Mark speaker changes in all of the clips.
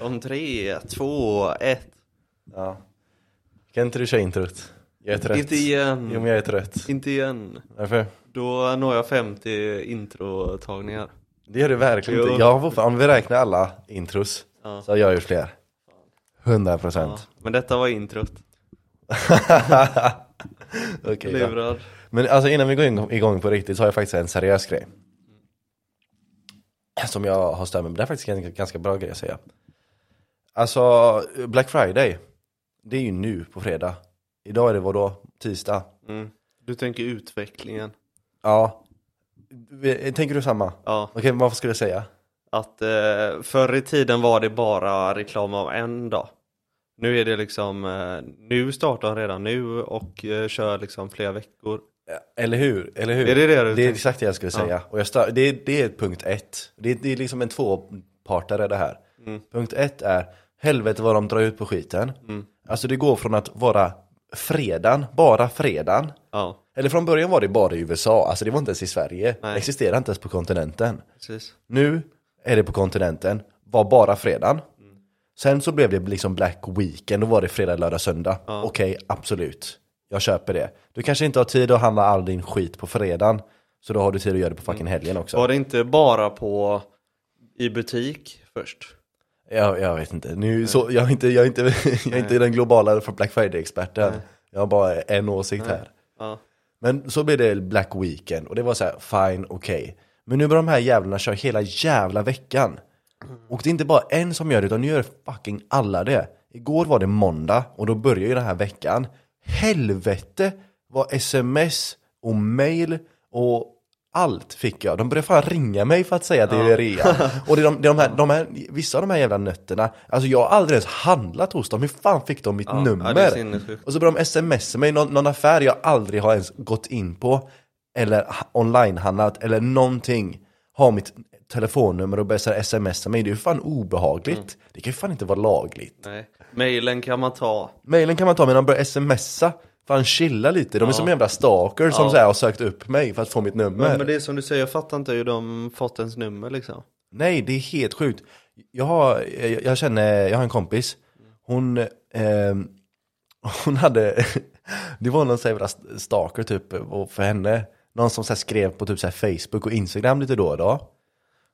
Speaker 1: Om tre, två, ett.
Speaker 2: Ja. Kan inte du köra introt? Jag är trött.
Speaker 1: Inte igen.
Speaker 2: Jo men jag är trött.
Speaker 1: Inte igen.
Speaker 2: Varför?
Speaker 1: Då når jag 50 introtagningar.
Speaker 2: Det gör du verkligen inte. Jag har om vi räknar alla intros
Speaker 1: Ja.
Speaker 2: så har jag gjort fler. 100
Speaker 1: Ja.
Speaker 2: procent.
Speaker 1: Men detta var introt.
Speaker 2: Okej då.
Speaker 1: Lurad.
Speaker 2: Men alltså innan vi går igång på riktigt så har jag faktiskt en seriös grej. Som jag har stämt med, det är faktiskt en ganska bra grej att säga. Alltså, Black Friday, det är ju nu på fredag. Idag är det vad då? Tisdag?
Speaker 1: Mm. Du tänker utvecklingen.
Speaker 2: Ja. Tänker du samma?
Speaker 1: Ja,
Speaker 2: Okej, vad skulle jag säga?
Speaker 1: att eh, förr i tiden var det bara reklam av en dag. Nu är det liksom, eh, nu startar de redan nu och eh, kör liksom flera veckor.
Speaker 2: Eller hur? Eller hur?
Speaker 1: Är det det
Speaker 2: Det är exakt det jag skulle säga. Och jag sta- det, är, det är punkt ett. Det är, det är liksom en tvåpartare det här.
Speaker 1: Mm.
Speaker 2: Punkt ett är, helvete vad de drar ut på skiten.
Speaker 1: Mm.
Speaker 2: Alltså det går från att vara fredagen, bara fredagen.
Speaker 1: Ja,
Speaker 2: Eller från början var det bara i USA, alltså det var inte ens i Sverige.
Speaker 1: Nej.
Speaker 2: Det existerade inte ens på kontinenten.
Speaker 1: precis.
Speaker 2: Nu är det på kontinenten, var bara fredagen. Sen så blev det liksom Black Weekend, då var det fredag, lördag, söndag.
Speaker 1: Ja.
Speaker 2: Okej, absolut. Jag köper det. Du kanske inte har tid att handla all din skit på fredagen. Så då har du tid att göra det på fucking helgen också.
Speaker 1: Var det inte bara på i butik först?
Speaker 2: Jag, jag vet inte, nu, så, jag är inte, jag är inte, jag är inte den globala för Black Friday-experten. Jag har bara en åsikt här.
Speaker 1: Ja,
Speaker 2: Men så blev det Black Weekend och det var så här, fine, okej. Men nu börjar de här jävlarna köra hela jävla veckan. Och det är inte bara en som gör det, utan nu gör fucking alla det. Igår var det måndag och då börjar ju den här veckan. Helvete vad sms och mail och allt fick jag. De började fan ringa mig för att säga att det är rea. Och det är de, det är de, här, de här, vissa av de här jävla nötterna, alltså jag har aldrig ens handlat hos dem. Hur fan fick de mitt
Speaker 1: Ja,
Speaker 2: nummer?
Speaker 1: ja, det är sinnessjukt.
Speaker 2: Och så börjar de smsa mig, någon, någon affär jag aldrig har ens gått in på Eller ha- online-handlat eller någonting Har mitt telefonnummer och börjar smsa mig, det är ju fan obehagligt
Speaker 1: Mm.
Speaker 2: Det kan ju fan inte vara lagligt
Speaker 1: nej. Mailen kan man ta.
Speaker 2: Mailen kan man ta men de börjar smsa Fan chilla lite, de är som jävla stalker som så här har sökt upp mig för att få mitt nummer
Speaker 1: Men, men det är som du säger, jag fattar inte hur de fått ens nummer liksom.
Speaker 2: Nej, det är helt sjukt. Jag, har, jag, jag känner, jag har en kompis, hon, eh, hon hade, det var någon här jävla stalker typ och för henne. Någon som så skrev på typ så här Facebook och Instagram lite då och då.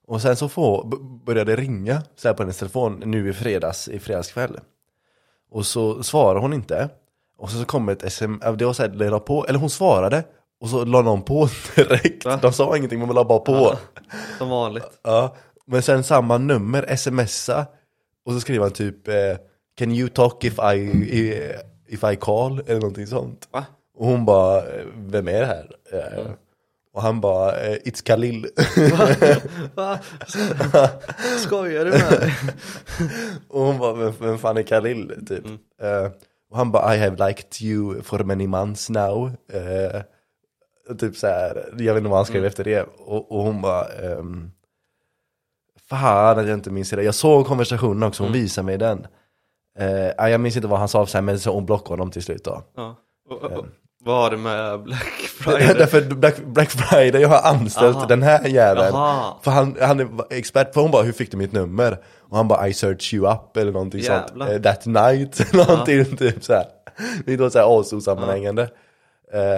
Speaker 2: Och sen så får, började ringa så här på hennes telefon nu i fredags, i fredagskväll. Och så svarar hon inte. Och så, så kom ett sms, det var så här, det la på, eller hon svarade. Och så la någon på direkt.
Speaker 1: Va?
Speaker 2: De sa ingenting men de la bara på.
Speaker 1: Som vanligt.
Speaker 2: Ja, men sen samma nummer, smsa och så skriver han typ eh, Can you talk if I, if I call? Eller någonting sånt.
Speaker 1: Va?
Speaker 2: Och hon bara, eh, vem är det här? Eh, Och han bara, eh, It's Khalil.
Speaker 1: Va? Skojar du med mig?
Speaker 2: och hon bara, vem, vem fan är Khalil? Typ. Eh, och han bara, I have liked you for many months now. Eh, typ så här, jag vet inte vad han skrev efter det. Och, och hon bara, ehm, fan att jag inte minns det. Jag såg konversationen också, hon visade mig den. Eh, ja, jag minns inte vad han sa sen, men så hon blockade honom till slut då.
Speaker 1: Ja. Och, och, och, vad har det med Black Friday?
Speaker 2: Därför Black, Black Friday, jag har anställt
Speaker 1: Aha.
Speaker 2: den här jäveln. För han, han är expert, för hon bara, hur fick du mitt nummer? Och han bara, I search you up eller någonting
Speaker 1: Jävlar.
Speaker 2: sånt. Eh, that night, någonting typ så här. Det är då så här asosammanhängande. Eh,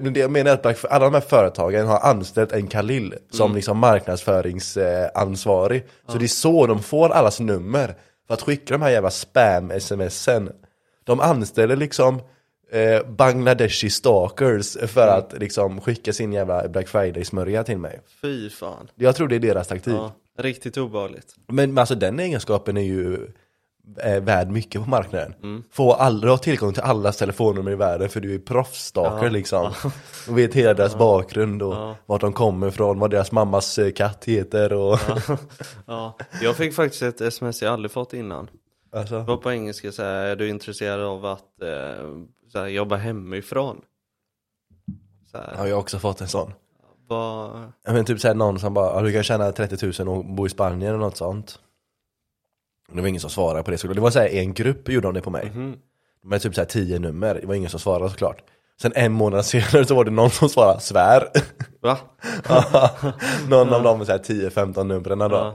Speaker 2: men det jag menar är att alla de här företagen har anställt en Khalil som
Speaker 1: Mm.
Speaker 2: liksom marknadsföringsansvarig. Så det är så de får allas nummer. För att skicka de här jävla spam-smsen. De anställer liksom eh, Bangladeshi stalkers för
Speaker 1: Mm.
Speaker 2: att liksom skicka sin jävla Black Friday-smörja till mig.
Speaker 1: Fy fan.
Speaker 2: Jag tror det är deras taktik.
Speaker 1: Ja, riktigt obehagligt.
Speaker 2: Men, men alltså den egenskapen är ju är värd mycket på marknaden.
Speaker 1: Mm.
Speaker 2: Få aldrig ha tillgång till allas telefonnummer i världen för du är proffsstalker
Speaker 1: Ja.
Speaker 2: liksom. Och vet hela deras bakgrund och
Speaker 1: Ja.
Speaker 2: vart de kommer ifrån, vad deras mammas eh, katt heter och...
Speaker 1: Ja. Jag fick faktiskt ett sms jag aldrig fått innan.
Speaker 2: alltså.
Speaker 1: Det var på engelska så här, är du intresserad av att eh, så här, jobba hemifrån? Så här,
Speaker 2: Ja, jag har också fått en sån.
Speaker 1: Vad...
Speaker 2: Jag men typ såhär någon som bara, "Ja, du kan tjäna 30 000 och bo i Spanien eller något sånt. Det var ingen som svarade på det såklart. Det var såhär en grupp gjorde de det på mig.
Speaker 1: Mhm.
Speaker 2: Med typ såhär 10 nummer, det var ingen som svarade såklart. Sen en månad senare så var det någon som svarade svär.
Speaker 1: Va?
Speaker 2: någon av de såhär 10-15 numren då.
Speaker 1: Ja.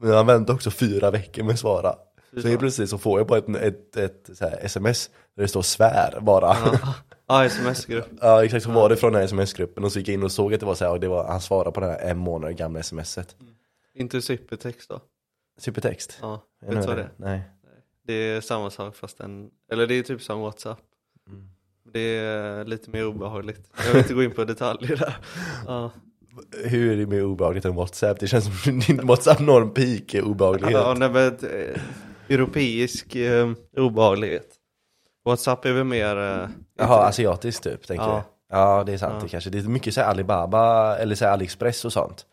Speaker 2: Men han väntade också fyra veckor med att svara. Så helt plötsligt så får jag bara ett, ett, ett, här sms där det står svär bara. Ja,
Speaker 1: Ja, sms-grupp.
Speaker 2: exakt så var det från den här sms-gruppen och så gick jag in och såg att det var så här, och det var, han svarade på det här en månad gamla smset.
Speaker 1: Inte supertext då.
Speaker 2: Supertext.
Speaker 1: Ja,
Speaker 2: Jag
Speaker 1: vet du vad
Speaker 2: det?
Speaker 1: det är?
Speaker 2: Nej.
Speaker 1: Det är samma sak fast en, eller det är typ som WhatsApp.
Speaker 2: Mm.
Speaker 1: Det är lite mer obehagligt. Jag vill inte gå in på detaljer där. Ja,
Speaker 2: Hur är det mer obehagligt än WhatsApp? Det känns som din WhatsApp når en peak i obehaglighet.
Speaker 1: ja nej, men, eh, europeisk eh, obehaglighet. WhatsApp är väl mer... Eh,
Speaker 2: Jaha, asiatiskt typ, tänker
Speaker 1: Ja.
Speaker 2: du? Ja, det är sant
Speaker 1: Ja.
Speaker 2: det kanske. Det är mycket så här Alibaba, eller så här AliExpress och sånt.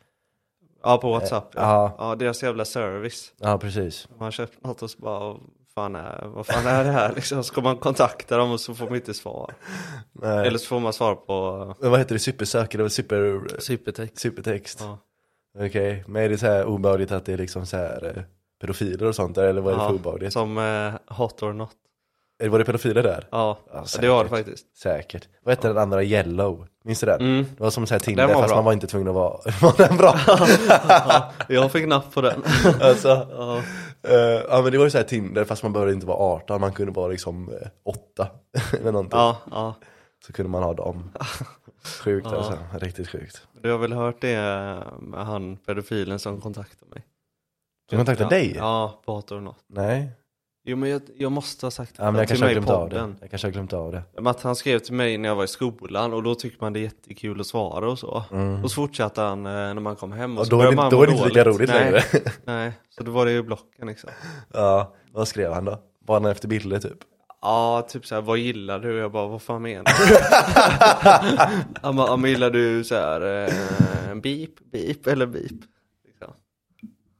Speaker 1: Ja, på WhatsApp. Ja.
Speaker 2: ja.
Speaker 1: ja, deras jävla service.
Speaker 2: Ja, precis.
Speaker 1: Man har köpt något och så bara, vad fan är, vad fan är det här liksom? Så ska man kontakta dem och så får man inte svar.
Speaker 2: Nej.
Speaker 1: Eller så får man svar på
Speaker 2: Men vad heter det? Supersökare och super...
Speaker 1: supertext.
Speaker 2: Supertext?
Speaker 1: Ja.
Speaker 2: Okej, men är det så här obehagligt att det är liksom så här eh, pedofiler och sånt där, eller vad är det för
Speaker 1: Ja,
Speaker 2: obehagligt?
Speaker 1: som eh, hot or not.
Speaker 2: Var det pedofiler där?
Speaker 1: Ja,
Speaker 2: Ja,
Speaker 1: det var det
Speaker 2: säkert.
Speaker 1: faktiskt.
Speaker 2: Säkert. Vad hette den andra? Yellow? Minns du den?
Speaker 1: Mm.
Speaker 2: Det var som så här Tinder fast
Speaker 1: bra.
Speaker 2: man var inte tvungen att vara... var den bra?
Speaker 1: ja, jag fick napp på den.
Speaker 2: alltså,
Speaker 1: Ja,
Speaker 2: eh, ja men det var ju så här Tinder fast man behövde inte vara 18, man kunde vara liksom eh, 8 eller någonting.
Speaker 1: ja, ja.
Speaker 2: Så kunde man ha dem. Sjukt
Speaker 1: Ja.
Speaker 2: alltså, riktigt sjukt.
Speaker 1: Du har väl hört det med han pedofilen som kontaktade mig?
Speaker 2: Som kontaktade
Speaker 1: ja,
Speaker 2: dig?
Speaker 1: Ja, på hot or not.
Speaker 2: Nej?
Speaker 1: Jo men jag, jag måste ha sagt
Speaker 2: Ja men jag
Speaker 1: till mig i podden.
Speaker 2: Jag kanske har glömt av det.
Speaker 1: Men Att han skrev till mig när jag var i skolan och då tycker man det är jättekul att svara och så.
Speaker 2: Mm.
Speaker 1: Och så fortsatte han eh, när man kom hem och,
Speaker 2: Och
Speaker 1: så
Speaker 2: då
Speaker 1: började man
Speaker 2: då är det inte lika roligt
Speaker 1: nej,
Speaker 2: längre.
Speaker 1: Nej, så då var det ju blocken liksom.
Speaker 2: ja, vad skrev han då? Var han efter bilder typ?
Speaker 1: Ja, typ såhär, vad gillar du? Jag bara, vad fan menar du? Han bara, "Ja, men gillar du såhär, eh, beep, beep eller beep?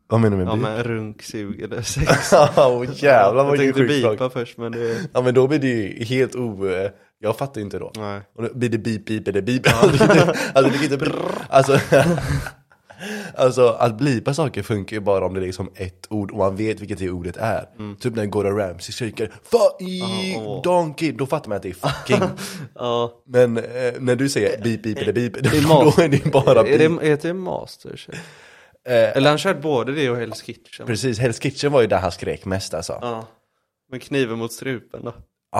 Speaker 2: Vad menar du
Speaker 1: Ja
Speaker 2: med
Speaker 1: men runk, sug eller sex.
Speaker 2: Åh jävlar
Speaker 1: jag
Speaker 2: vad
Speaker 1: tänkte
Speaker 2: sjukt
Speaker 1: beepa först men det,
Speaker 2: Ja men då blir det ju helt o... Jag fattar ju inte då.
Speaker 1: nej.
Speaker 2: Och då blir det beep beep eller beep. alltså det kan inte... Alltså, alltså att blipa saker funkar ju bara om det är liksom ett ord och man vet vilket det ordet är. Typ när Gordon Ramsay skriker 'Fuck
Speaker 1: åh.
Speaker 2: donkey' då fattar man att det är fucking.
Speaker 1: Ja,
Speaker 2: Men eh, när du säger beep beep eller beep,
Speaker 1: är
Speaker 2: då är det bara
Speaker 1: är
Speaker 2: beep.
Speaker 1: det, är det Masterchef?
Speaker 2: Eh,
Speaker 1: Eller han körde både det och Hell's Kitchen.
Speaker 2: Precis, Hell's Kitchen var ju där han skrek mest alltså. Ja.
Speaker 1: Ja. Men kniven mot strupen då?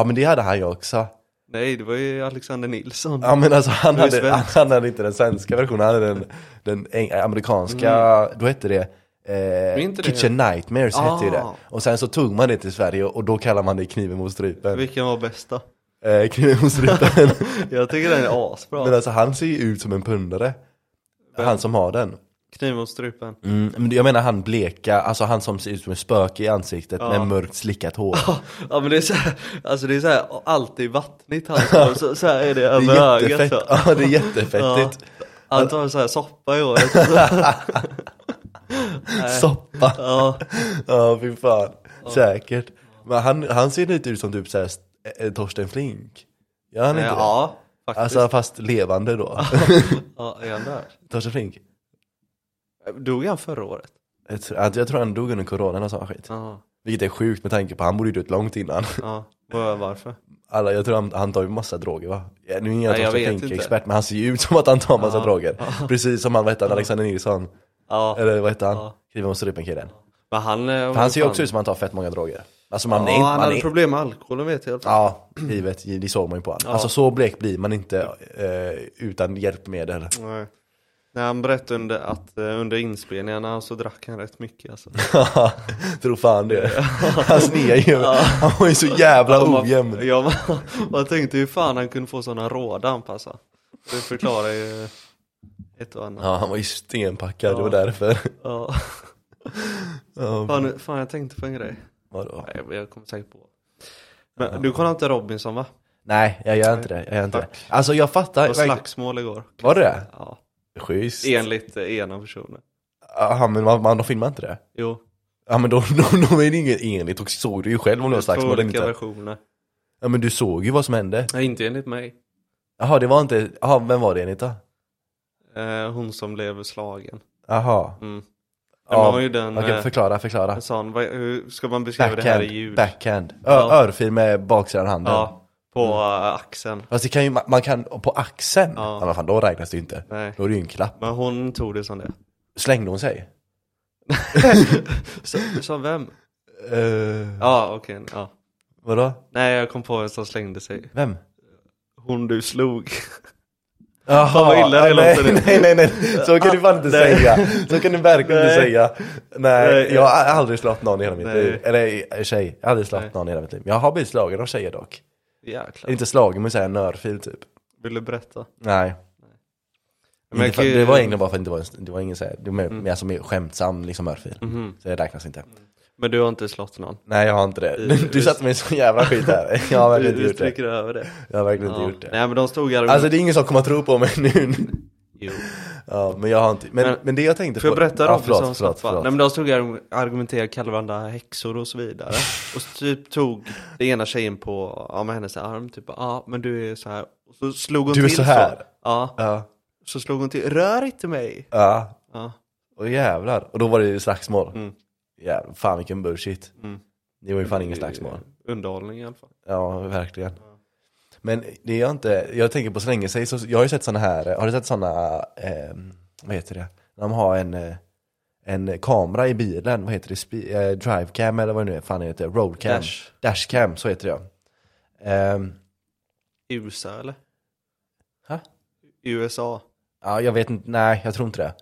Speaker 2: men det hade han ju också.
Speaker 1: Nej, det var ju Alexander Nilsson.
Speaker 2: Ja men alltså han hade,
Speaker 1: svenskt.
Speaker 2: han hade inte den svenska versionen, han hade den, den amerikanska, då hette det eh,
Speaker 1: inte det-
Speaker 2: Kitchen Nightmares hette ju det.
Speaker 1: Ah.
Speaker 2: Och sen så tog man det till Sverige och då kallar man det kniven mot strupen.
Speaker 1: Vilken var bäst då?
Speaker 2: Eh, kniven mot strupen.
Speaker 1: Jag tycker den är asbra.
Speaker 2: men alltså han ser ju ut som en pundare.
Speaker 1: Vem?
Speaker 2: Han som har den.
Speaker 1: Kniv mot strupen.
Speaker 2: Mm, men jag menar han bleka, alltså han som ser ut som en spöke i ansiktet
Speaker 1: Ja.
Speaker 2: med mörkt slickat hår.
Speaker 1: Ja men det är så här, alltså det är så här, alltid vattnigt hans hår, så, så är det över ögat
Speaker 2: ja det är jättefettigt.
Speaker 1: Han tar så här soppa i håret.
Speaker 2: Soppa.
Speaker 1: Ja,
Speaker 2: Ja, fy fan. Säkert. Men han, han ser lite ut som typ såhär eh, Torsten Flink. Gör han inte det?
Speaker 1: ja faktiskt.
Speaker 2: Alltså fast levande då.
Speaker 1: ja, är han där?
Speaker 2: Torsten Flink.
Speaker 1: Dog han förra året?
Speaker 2: Jag tror, jag tror han dog under coronan och sån skit.
Speaker 1: Ja,
Speaker 2: Vilket är sjukt med tanke på han borde ju dött långt innan.
Speaker 1: ja. Var- Varför?
Speaker 2: Alla, jag tror han, han tar ju massa droger va? Ja, nu är jag
Speaker 1: Nej, jag
Speaker 2: Torsten
Speaker 1: vet
Speaker 2: Flink
Speaker 1: inte.
Speaker 2: expert men han ser ju ut som att han tar massa
Speaker 1: Ja.
Speaker 2: droger. Precis som han, vad hette han, Alexander Nilsson?
Speaker 1: Ja,
Speaker 2: Eller vad hette han?
Speaker 1: Ja.
Speaker 2: Kniven mot strupen killen.
Speaker 1: men han... eh,
Speaker 2: han ser ju också ut som att han tar fett många droger. Alltså man
Speaker 1: Ja,
Speaker 2: är
Speaker 1: han
Speaker 2: man
Speaker 1: hade
Speaker 2: är,
Speaker 1: problem med alkoholen vet jag.
Speaker 2: Ja, givet, det såg man ju på honom.
Speaker 1: Ja.
Speaker 2: Alltså så blek blir man inte eh, utan hjälpmedel.
Speaker 1: Nej. Nej, han berättade under, att eh, under inspelningarna så drack han rätt mycket alltså.
Speaker 2: Tror fan det. Han snear ju, han var ju så jävla ojämn.
Speaker 1: Ja, man, man tänkte hur fan han kunde få sådana råd anpassa. Det förklarar ju ett och annat.
Speaker 2: Ja, han var ju stenpackad, det
Speaker 1: Ja.
Speaker 2: var därför.
Speaker 1: Ja. Fan, fan, jag tänkte på en grej.
Speaker 2: vadå?
Speaker 1: Nej, jag kommer säkert på. Men du kollar inte Robinson va?
Speaker 2: Nej, jag gör inte det. Jag gör inte det. Alltså jag fattar.
Speaker 1: Det var slagsmål igår.
Speaker 2: Var det det?
Speaker 1: Ja.
Speaker 2: Schysst.
Speaker 1: Enligt eh, ena personen.
Speaker 2: Jaha, men man, man, de filmar inte det?
Speaker 1: Jo.
Speaker 2: Ja men då, då, då är det inget enligt och såg du ju själv om det var slagsmål eller inte.
Speaker 1: versioner.
Speaker 2: Ja men du såg ju vad som hände.
Speaker 1: Nej, inte enligt mig.
Speaker 2: Jaha, det var inte, jaha, vem var det enligt då?
Speaker 1: Eh, hon som blev slagen.
Speaker 2: Jaha.
Speaker 1: Mm.
Speaker 2: Ja,
Speaker 1: man gjorde en,
Speaker 2: Okej,
Speaker 1: eh,
Speaker 2: förklara, förklara.
Speaker 1: En sån, vad, hur ska man beskriva det här i
Speaker 2: Backhand,
Speaker 1: ljud?
Speaker 2: backhand. Ö,
Speaker 1: Ja.
Speaker 2: Örfil med baksidan handen.
Speaker 1: Ja, på
Speaker 2: Mm.
Speaker 1: axeln.
Speaker 2: Fast det kan ju, man, kan, på axeln?
Speaker 1: Ja.
Speaker 2: Men fan, då räknas det ju inte.
Speaker 1: Nej,
Speaker 2: Då är det ju en klapp.
Speaker 1: men hon tog det som det.
Speaker 2: Slängde hon sig?
Speaker 1: Som vem?
Speaker 2: Uh,
Speaker 1: Ja, okej, ja.
Speaker 2: vadå?
Speaker 1: Nej, jag kom på en som slängde sig.
Speaker 2: Vem?
Speaker 1: Hon du slog.
Speaker 2: Jaha,
Speaker 1: vad illa det
Speaker 2: nej,
Speaker 1: låter
Speaker 2: nej, nej, nej, så kan du fan inte
Speaker 1: Nej.
Speaker 2: säga. Så kan du verkligen inte
Speaker 1: Nej.
Speaker 2: säga. Nej,
Speaker 1: Nej.
Speaker 2: jag har aldrig slagit någon i hela mitt
Speaker 1: Nej.
Speaker 2: liv. Eller eh, tjej, jag har aldrig slagit någon i hela mitt liv. Jag har blivit slagen av tjejer dock.
Speaker 1: Jäklar.
Speaker 2: Inte slagen men såhär en örfil typ.
Speaker 1: Vill du berätta?
Speaker 2: Nej.
Speaker 1: Men
Speaker 2: Inte för,
Speaker 1: ju-
Speaker 2: Det var egentligen bara för att det var, en- det var ingen såhär, det var mer,
Speaker 1: Mm.
Speaker 2: mer som är skämtsam liksom örfil.
Speaker 1: Mhm.
Speaker 2: Så det räknas inte.
Speaker 1: Men du har inte slått någon?
Speaker 2: Nej jag har inte det.
Speaker 1: Du-
Speaker 2: Du satte mig i så jävla skit här. Jag har verkligen inte
Speaker 1: Du
Speaker 2: gjort det.
Speaker 1: stryker över det?
Speaker 2: Jag har verkligen
Speaker 1: Ja.
Speaker 2: inte gjort det.
Speaker 1: Nej men de stod här och...
Speaker 2: Alltså det är ingen som kommer att tro på mig nu.
Speaker 1: Jo.
Speaker 2: Ja, men jag har inte, men,
Speaker 1: Men-
Speaker 2: men det jag tänkte
Speaker 1: Får jag
Speaker 2: på-
Speaker 1: berätta
Speaker 2: ja,
Speaker 1: Robinson
Speaker 2: förlåt,
Speaker 1: förlåt,
Speaker 2: förlåt, förlåt.
Speaker 1: Nej men de stod och argumenterade, kallade varandra häxor och så vidare. och så typ tog det ena tjejen på, ja med hennes arm, typ ja men du är så här. Och så slog hon
Speaker 2: Du är
Speaker 1: till
Speaker 2: så här.
Speaker 1: Ja,
Speaker 2: Ja,
Speaker 1: så slog hon till, rör inte mig!
Speaker 2: ja.
Speaker 1: Ja.
Speaker 2: Och jävlar. Och då var det ju slagsmål.
Speaker 1: Mm.
Speaker 2: Jävlar, fan vilken bullshit.
Speaker 1: Mm.
Speaker 2: Det var ju fan ingen slagsmål.
Speaker 1: Underhållning i alla fall.
Speaker 2: Ja, verkligen. Men det är jag inte, jag tänker på så länge sig, så jag har ju sett såna här, har du sett såna, eh, vad heter det? De har en, eh, en kamera i bilen, vad heter det? Spe, eh, drivecam eller vad det nu är, fan det heter, roadcam.
Speaker 1: Dash.
Speaker 2: Dashcam, så heter det ja. Ehm,
Speaker 1: USA eller?
Speaker 2: Ha?
Speaker 1: USA.
Speaker 2: Ja, jag vet inte, nej jag tror inte det.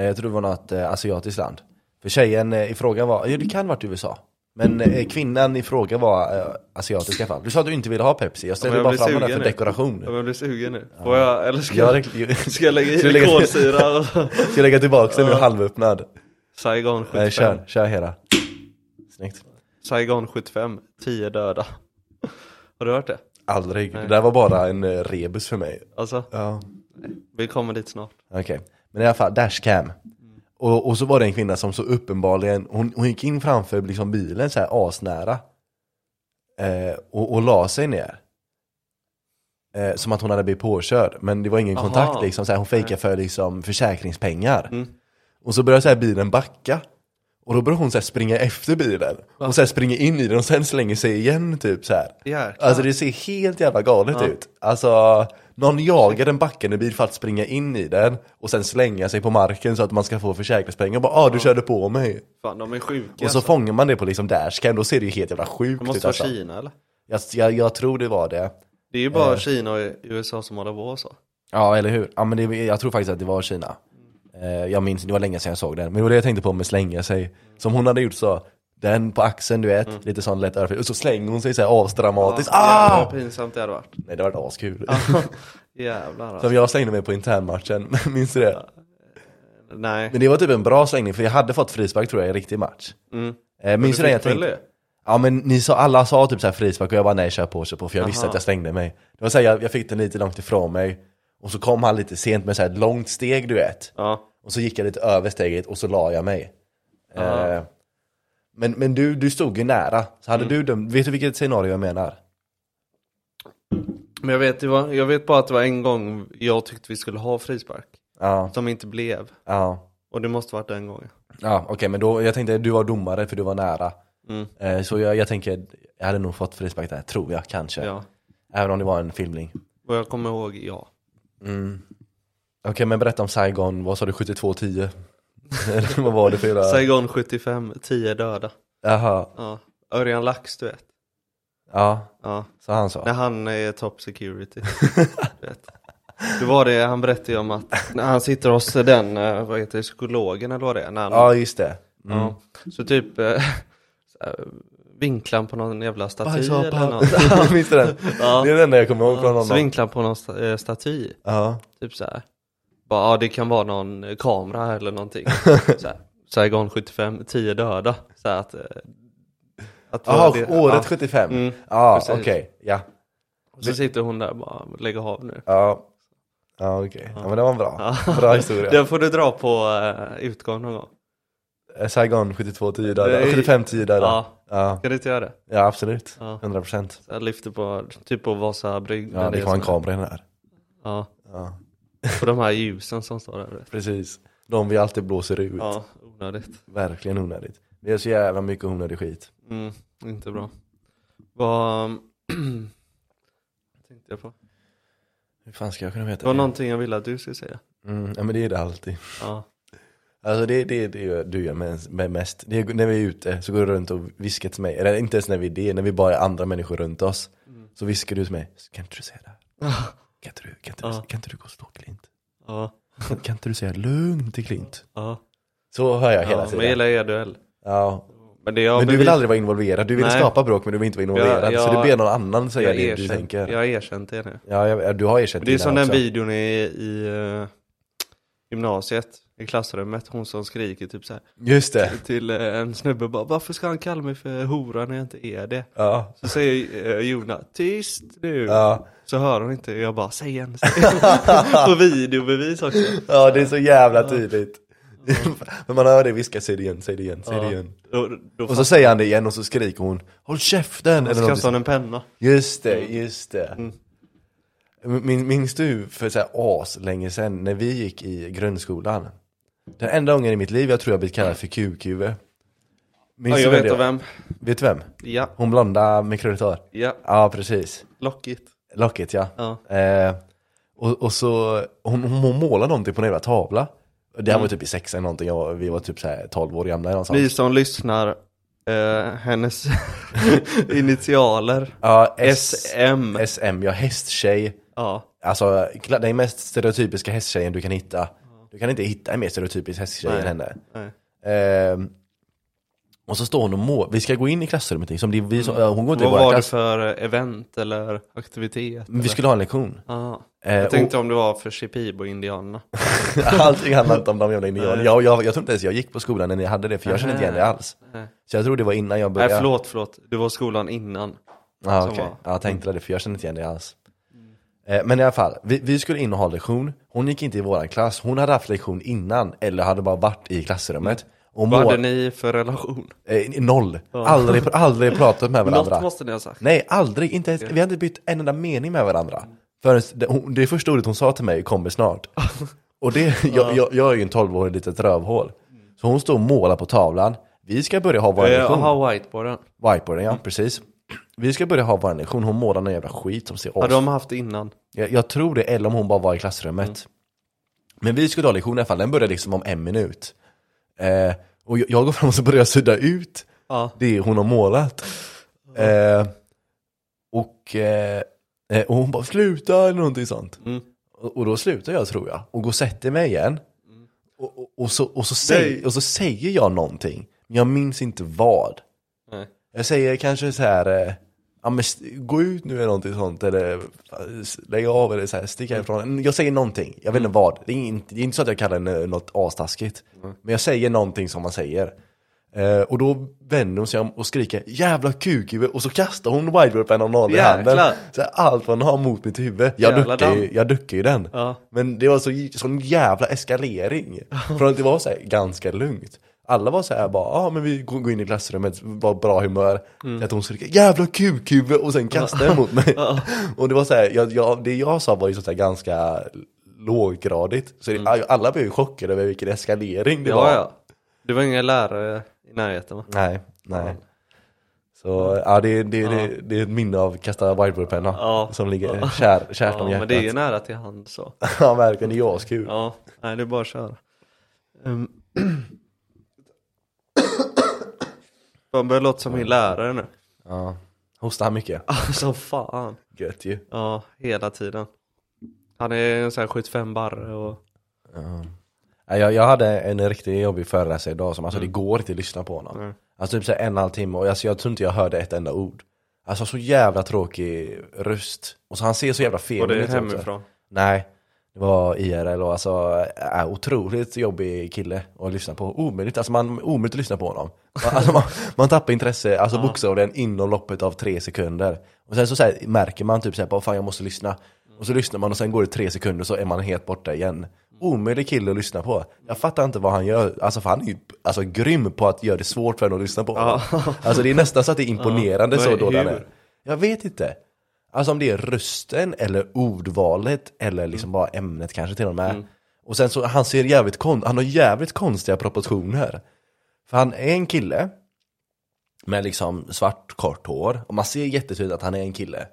Speaker 2: Eh, Jag tror det var något eh, asiatiskt land. För tjejen i fråga var, ja det kan varit USA. Men eh, kvinnan i fråga var eh, asiatisk i alla fall. Du sa att du inte ville ha Pepsi, jag ställde
Speaker 1: Ja, men
Speaker 2: bara
Speaker 1: jag blir
Speaker 2: fram den
Speaker 1: sugen
Speaker 2: för
Speaker 1: nu.
Speaker 2: dekoration.
Speaker 1: Ja, men jag blir sugen nu. Får jag, eller ska,
Speaker 2: Jag,
Speaker 1: jag,
Speaker 2: jag,
Speaker 1: ska jag lägga
Speaker 2: Ska du
Speaker 1: i
Speaker 2: lägga-
Speaker 1: kolsyra och
Speaker 2: ska jag lägga tillbaka den nu halvöppnad?
Speaker 1: Saigon 75.
Speaker 2: Nej, kör, kör hela. Snyggt.
Speaker 1: Saigon 75, 10 döda. Har du hört det?
Speaker 2: Aldrig. Det där var bara en eh, rebus för mig.
Speaker 1: Alltså,
Speaker 2: Ja.
Speaker 1: vi kommer dit snart.
Speaker 2: Okej, men i alla fall, dashcam. Och, och så var det en kvinna som så uppenbarligen, hon, hon gick in framför liksom bilen så här asnära. Eh, och, och la sig ner. Eh, som att hon hade blivit påkörd, men det var ingen
Speaker 1: Aha.
Speaker 2: kontakt liksom, så här, hon fejkade för liksom försäkringspengar.
Speaker 1: Mm.
Speaker 2: Och så började så här, bilen backa. Och då började hon så här, springa efter bilen. Och så här, springer in i den och sen slänger sig igen typ så här.
Speaker 1: Jäklar.
Speaker 2: Alltså det ser helt jävla galet
Speaker 1: Ja.
Speaker 2: ut. Alltså, någon jagar en backande bil för att springa in i den och sen slänga sig på marken så att man ska få försäkringspengar. Och bara ah, du körde på mig.
Speaker 1: Fan, de är sjuka.
Speaker 2: Och så
Speaker 1: alltså.
Speaker 2: fångar man det på liksom dashcam, då ser det ju helt jävla sjukt
Speaker 1: Det måste
Speaker 2: ut
Speaker 1: vara
Speaker 2: alltså.
Speaker 1: Kina eller?
Speaker 2: jag, jag, jag tror det var det.
Speaker 1: Det är ju bara
Speaker 2: Eh.
Speaker 1: Kina och USA som håller på så.
Speaker 2: Ja, eller hur? Ja men det, jag tror faktiskt att det var Kina. Eh, jag minns, det var länge sedan jag såg den. Men det var det jag tänkte på med slänga sig. Som hon hade gjort så, den på axeln du vet, lite sån lätt örfil. Och så slänger hon sig så här asdramatiskt.
Speaker 1: Mm. Ja,
Speaker 2: ah!
Speaker 1: jävlar vad pinsamt det hade varit.
Speaker 2: Nej det var askul.
Speaker 1: Jävlar alltså.
Speaker 2: Som jag slängde mig på internmatchen, minns du det?
Speaker 1: Nej.
Speaker 2: Men det var typ en bra slängning för jag hade fått frispark tror jag i en riktig match.
Speaker 1: Mm.
Speaker 2: Eh, minns du det jag tänkte? Ja men ni sa, alla sa typ såhär frispark och jag bara nej kör på, kör på för jag visste
Speaker 1: Aha.
Speaker 2: att jag slängde mig. Det var såhär, jag, jag fick den lite långt ifrån mig och så kom han lite sent med såhär ett långt steg du vet.
Speaker 1: Ja.
Speaker 2: Och så gick jag lite över steget och så la jag mig. Eh, men men du, du stod ju nära, så
Speaker 1: Mm.
Speaker 2: hade du dömt, vet du vilket scenario jag menar?
Speaker 1: Men jag vet, var, jag vet bara att det var en gång jag tyckte vi skulle ha frispark.
Speaker 2: Ja,
Speaker 1: Som inte blev.
Speaker 2: ja.
Speaker 1: Och det måste varit den gången.
Speaker 2: Ja okej men då, jag tänkte du var domare för du var nära.
Speaker 1: Mm.
Speaker 2: Eh, så jag, jag tänker, jag hade nog fått frispark där, tror jag kanske.
Speaker 1: Ja.
Speaker 2: Även om det var en filmning.
Speaker 1: Och jag kommer ihåg, ja.
Speaker 2: Mm. Okej men berätta om Saigon, vad sa du, 72-10? Vad var det för jävla...
Speaker 1: Saigon 75, 10 döda.
Speaker 2: Jaha,
Speaker 1: Ja. Örjan Lax, du vet.
Speaker 2: ja,
Speaker 1: Ja.
Speaker 2: så han sa.
Speaker 1: När han är top security. du vet. Det var det, han berättade om att när han sitter hos den, eh, vad heter det, psykologen eller vad det är. När han,
Speaker 2: Ja just det. Mm.
Speaker 1: ja. Så typ eh, så han på någon jävla staty
Speaker 2: Bajsapa.
Speaker 1: eller något.
Speaker 2: Minns du den?
Speaker 1: Ja.
Speaker 2: Det är den enda jag kommer ihåg från
Speaker 1: Så
Speaker 2: honom.
Speaker 1: vinklar han på någon eh, staty.
Speaker 2: Ja.
Speaker 1: Typ så här. Bara, ja det kan vara någon eh, kamera eller någonting. så här. Saigon 75, 10 döda. Så här att, eh, att
Speaker 2: Jaha,
Speaker 1: det-
Speaker 2: året
Speaker 1: ja.
Speaker 2: 75?
Speaker 1: Mm,
Speaker 2: Ja,
Speaker 1: precis.
Speaker 2: okej, ja.
Speaker 1: Och så sitter hon där och bara, lägg av nu.
Speaker 2: Ja, ja okej. Ja men det var en bra, bra historia.
Speaker 1: Den får du dra på uh, utgång någon gång.
Speaker 2: Eh, Saigon 72 10
Speaker 1: Det
Speaker 2: döda,
Speaker 1: är-
Speaker 2: 75 10 döda.
Speaker 1: Ja,
Speaker 2: Ja,
Speaker 1: ska du inte göra det?
Speaker 2: ja absolut.
Speaker 1: Ja.
Speaker 2: 100%.
Speaker 1: Så jag lyfter på, typ på Vasa brygg.
Speaker 2: Ja, det kan vara en kamera i den här.
Speaker 1: Ja,
Speaker 2: Ja,
Speaker 1: på de här ljusen som står där.
Speaker 2: precis. De vi alltid blåser ut.
Speaker 1: Ja, onödigt.
Speaker 2: Verkligen onödigt. Det är så jävla mycket onödig skit.
Speaker 1: Mm, inte bra. Vad tänkte jag på?
Speaker 2: Hur fan ska jag kunna veta
Speaker 1: Det var
Speaker 2: det?
Speaker 1: någonting jag ville att du skulle säga.
Speaker 2: Mm, ja men det är det alltid.
Speaker 1: Ja.
Speaker 2: Alltså det är det, det du gör mest. Det är, när vi är ute så går du runt och viskar till mig, eller inte ens när vi är det, när vi bara är andra människor runt oss. Så viskar du till mig, kan inte du säga det? här? Kan inte du, kan inte,
Speaker 1: Ja.
Speaker 2: kan inte du gå och slå Klint?
Speaker 1: Ja,
Speaker 2: Kan, inte du säga lugn till Klint?
Speaker 1: ja.
Speaker 2: Så hör jag hela
Speaker 1: ja men jag
Speaker 2: tiden.
Speaker 1: gillar e-duell.
Speaker 2: Ja.
Speaker 1: Men det jag
Speaker 2: Men du vill aldrig vara involverad, du vill
Speaker 1: Nej.
Speaker 2: skapa bråk men du vill inte vara involverad.
Speaker 1: Ja,
Speaker 2: Så
Speaker 1: ja.
Speaker 2: du ber någon annan säga
Speaker 1: jag
Speaker 2: det
Speaker 1: erkänt,
Speaker 2: du tänker.
Speaker 1: Jag har erkänt det nu.
Speaker 2: Ja, jag, du har erkänt
Speaker 1: Det är
Speaker 2: dina
Speaker 1: som den videon i, i eh, gymnasiet, i klassrummet, hon som skriker typ så här
Speaker 2: Just det.
Speaker 1: till eh, en snubbe bara Varför ska han kalla mig för hora när jag inte är det?
Speaker 2: Ja.
Speaker 1: Så säger eh, Jona, tyst nu!
Speaker 2: Ja.
Speaker 1: Så hör hon inte, jag bara, säg igen, säg igen. På videobevis också.
Speaker 2: ja, det är så jävla tydligt. Men man hör det viska, säg det igen, säg det igen, säg det igen.
Speaker 1: Då, då
Speaker 2: Och så säger han det igen och så skriker hon Håll käften!
Speaker 1: så
Speaker 2: Eller något
Speaker 1: kastar hon en penna.
Speaker 2: Just det, just det.
Speaker 1: Mm.
Speaker 2: Min, minns du för så här as länge sedan när vi gick i grundskolan? Den enda gången i mitt liv jag tror jag blivit kallad för kukhuvud. Minns
Speaker 1: Ja, jag
Speaker 2: du
Speaker 1: vet
Speaker 2: det?
Speaker 1: av vem.
Speaker 2: Vet du vem?
Speaker 1: Ja,
Speaker 2: Hon blonda med krulligt hår?
Speaker 1: ja,
Speaker 2: Ja, precis.
Speaker 1: lockigt.
Speaker 2: Locket ja.
Speaker 1: Ja.
Speaker 2: Eh, och, och så, hon, hon målade någonting på en jävla tavla. Det här var typ i sexan eller någonting, jag, var- vi var typ så här 12 år gamla eller någonstans.
Speaker 1: Ni som lyssnar, eh, hennes initialer,
Speaker 2: Ja, S,
Speaker 1: SM.
Speaker 2: SM, ja hästtjej.
Speaker 1: Ja,
Speaker 2: Alltså kla- den mest stereotypiska hästtjejen du kan hitta. Du kan inte hitta en mer stereotypisk hästtjej än
Speaker 1: Nej.
Speaker 2: henne.
Speaker 1: nej.
Speaker 2: Ehm, och så står hon och må, vi ska gå in i klassrummet som det är vi som, ja, hon går inte i
Speaker 1: Mm. Vad
Speaker 2: vår
Speaker 1: var det
Speaker 2: klass.
Speaker 1: för event eller aktivitet?
Speaker 2: Vi
Speaker 1: eller?
Speaker 2: skulle ha en lektion.
Speaker 1: Ja.
Speaker 2: Eh,
Speaker 1: Jag tänkte om det var för Shipibo-indianerna.
Speaker 2: Allting handlar inte om de jävla indianerna.
Speaker 1: Nej.
Speaker 2: Jag, jag, jag tror inte ens jag gick på skolan när ni hade det, för jag känner inte igen det alls.
Speaker 1: Nej.
Speaker 2: Så jag tror det var innan jag
Speaker 1: Nej
Speaker 2: började.
Speaker 1: förlåt, förlåt. Du var i skolan innan. Som
Speaker 2: okej.
Speaker 1: var.
Speaker 2: Ja, jag tänkte det, för jag känner inte igen det alls. Eh, Men i alla fall, vi, vi skulle in och ha lektion. Hon gick inte i våran klass. Hon hade haft lektion innan, eller hade bara varit i klassrummet. Och
Speaker 1: Vad hade ni för relation?
Speaker 2: eh, noll.
Speaker 1: Ja.
Speaker 2: Aldrig, aldrig pratat med varandra.
Speaker 1: Något måste ni ha sagt.
Speaker 2: Nej, aldrig. Inte ens, vi hade inte bytt en enda mening med varandra. Förrän, det, hon, det första ordet hon sa till mig kommer snart. Och det, jag, jag, jag är ju en 12-årig litet rövhål. Så hon står och målar på tavlan. Vi ska börja ha vår
Speaker 1: Eh,
Speaker 2: lektion.
Speaker 1: ha whiteboarden.
Speaker 2: Whiteboarden, ja, precis. Vi ska börja ha vår lektion. Hon målar någon jävla skit som ser
Speaker 1: Har
Speaker 2: as...
Speaker 1: de haft det innan?
Speaker 2: jag, jag tror det, eller om hon bara var i klassrummet.
Speaker 1: Mm.
Speaker 2: Men vi skulle ha lektion i alla fall. Den började liksom om en minut. Eh, och jag, jag går fram och så börjar jag sudda ut
Speaker 1: Ja.
Speaker 2: det hon har målat. Eh, och, eh, eh, och hon bara sluta eller någonting sånt.
Speaker 1: Mm.
Speaker 2: Och, och då slutar jag tror jag och går och sätter mig igen. Och, och, och, så, och, så säger,
Speaker 1: Nej.
Speaker 2: och så säger jag någonting, men jag minns inte vad.
Speaker 1: Nej.
Speaker 2: Jag säger kanske så här, eh, ja men gå ut nu eller någonting sånt eller lägg av eller så här, stick härifrån. Jag säger någonting, jag vet inte vad. Det är inte, det är inte så att jag kallar det något astaskigt. Men jag säger någonting som man säger. Eh, och då vänder hon sig om och skriker 'Jävla kukhuvud' och så kastar hon whiteboardpennan någon i handen. Så här, allt vad hon har mot mitt huvud. Jag
Speaker 1: Jävla
Speaker 2: duckar, ju, jag duckar ju den.
Speaker 1: Ja.
Speaker 2: Men det var så, sån jävla eskalering. Från att det var så här ganska lugnt. Alla var så här bara, ja ah, men vi går in i klassrummet, var bra humör.
Speaker 1: Mm.
Speaker 2: Att hon skriker 'Jävla kukhuvud' och sen kastade den mot mig. och det var så här, jag, jag, det jag sa var ju så här ganska låggradigt. Så det, alla blev ju chockade över vilken eskalering det var.
Speaker 1: Mm. Ja, ja. Det var inga lärare i närheten va?
Speaker 2: Nej, nej. Så ja, det, det, det, det är ett minne av kasta whiteboardpenna
Speaker 1: Ja.
Speaker 2: som ligger kär, kärt om
Speaker 1: Ja,
Speaker 2: hjärtat.
Speaker 1: men det är ju nära till hand så.
Speaker 2: ja, verkligen. Det är askul.
Speaker 1: Ja, nej det är bara att köra. Um. Man börjar låta som min lärare nu.
Speaker 2: Ja. Hostar han mycket?
Speaker 1: Alltså fan.
Speaker 2: Gött ju.
Speaker 1: Ja, hela tiden. Han är en sån här 75 barre och...
Speaker 2: Ja, Jag, jag hade en riktigt jobbig föreläsare idag som, alltså det går inte att lyssna på honom.
Speaker 1: Mm.
Speaker 2: Alltså typ så här en och en halv timme och alltså, jag tror inte jag hörde ett enda ord. Alltså så jävla tråkig röst. Och så han ser så jävla fel
Speaker 1: Och det är
Speaker 2: ut
Speaker 1: hemifrån.
Speaker 2: Nej, det var IRL och alltså äh, otroligt jobbig kille att lyssna på. Omöjligt, alltså man, omöjligt att lyssna på honom. Alltså man, man tappar intresse, alltså bokstavligen inom loppet av tre sekunder. Och sen så, så här, märker man typ såhär, bara fan jag måste lyssna. Och så lyssnar man och sen går det tre sekunder så är man helt borta igen. Omöjlig kille att lyssna på. Jag fattar inte vad han gör, alltså för han är ju alltså, grym på att göra det svårt för en att lyssna på honom. Alltså det är nästan så att det är imponerande
Speaker 1: Ja,
Speaker 2: så
Speaker 1: men
Speaker 2: då han är. Jag vet inte. Alltså om det är rösten eller ordvalet eller liksom bara ämnet kanske till och med. Och sen så, han ser jävligt kon han har jävligt konstiga proportioner. För han är en kille med liksom svart kort hår och man ser jättetydligt att han är en kille.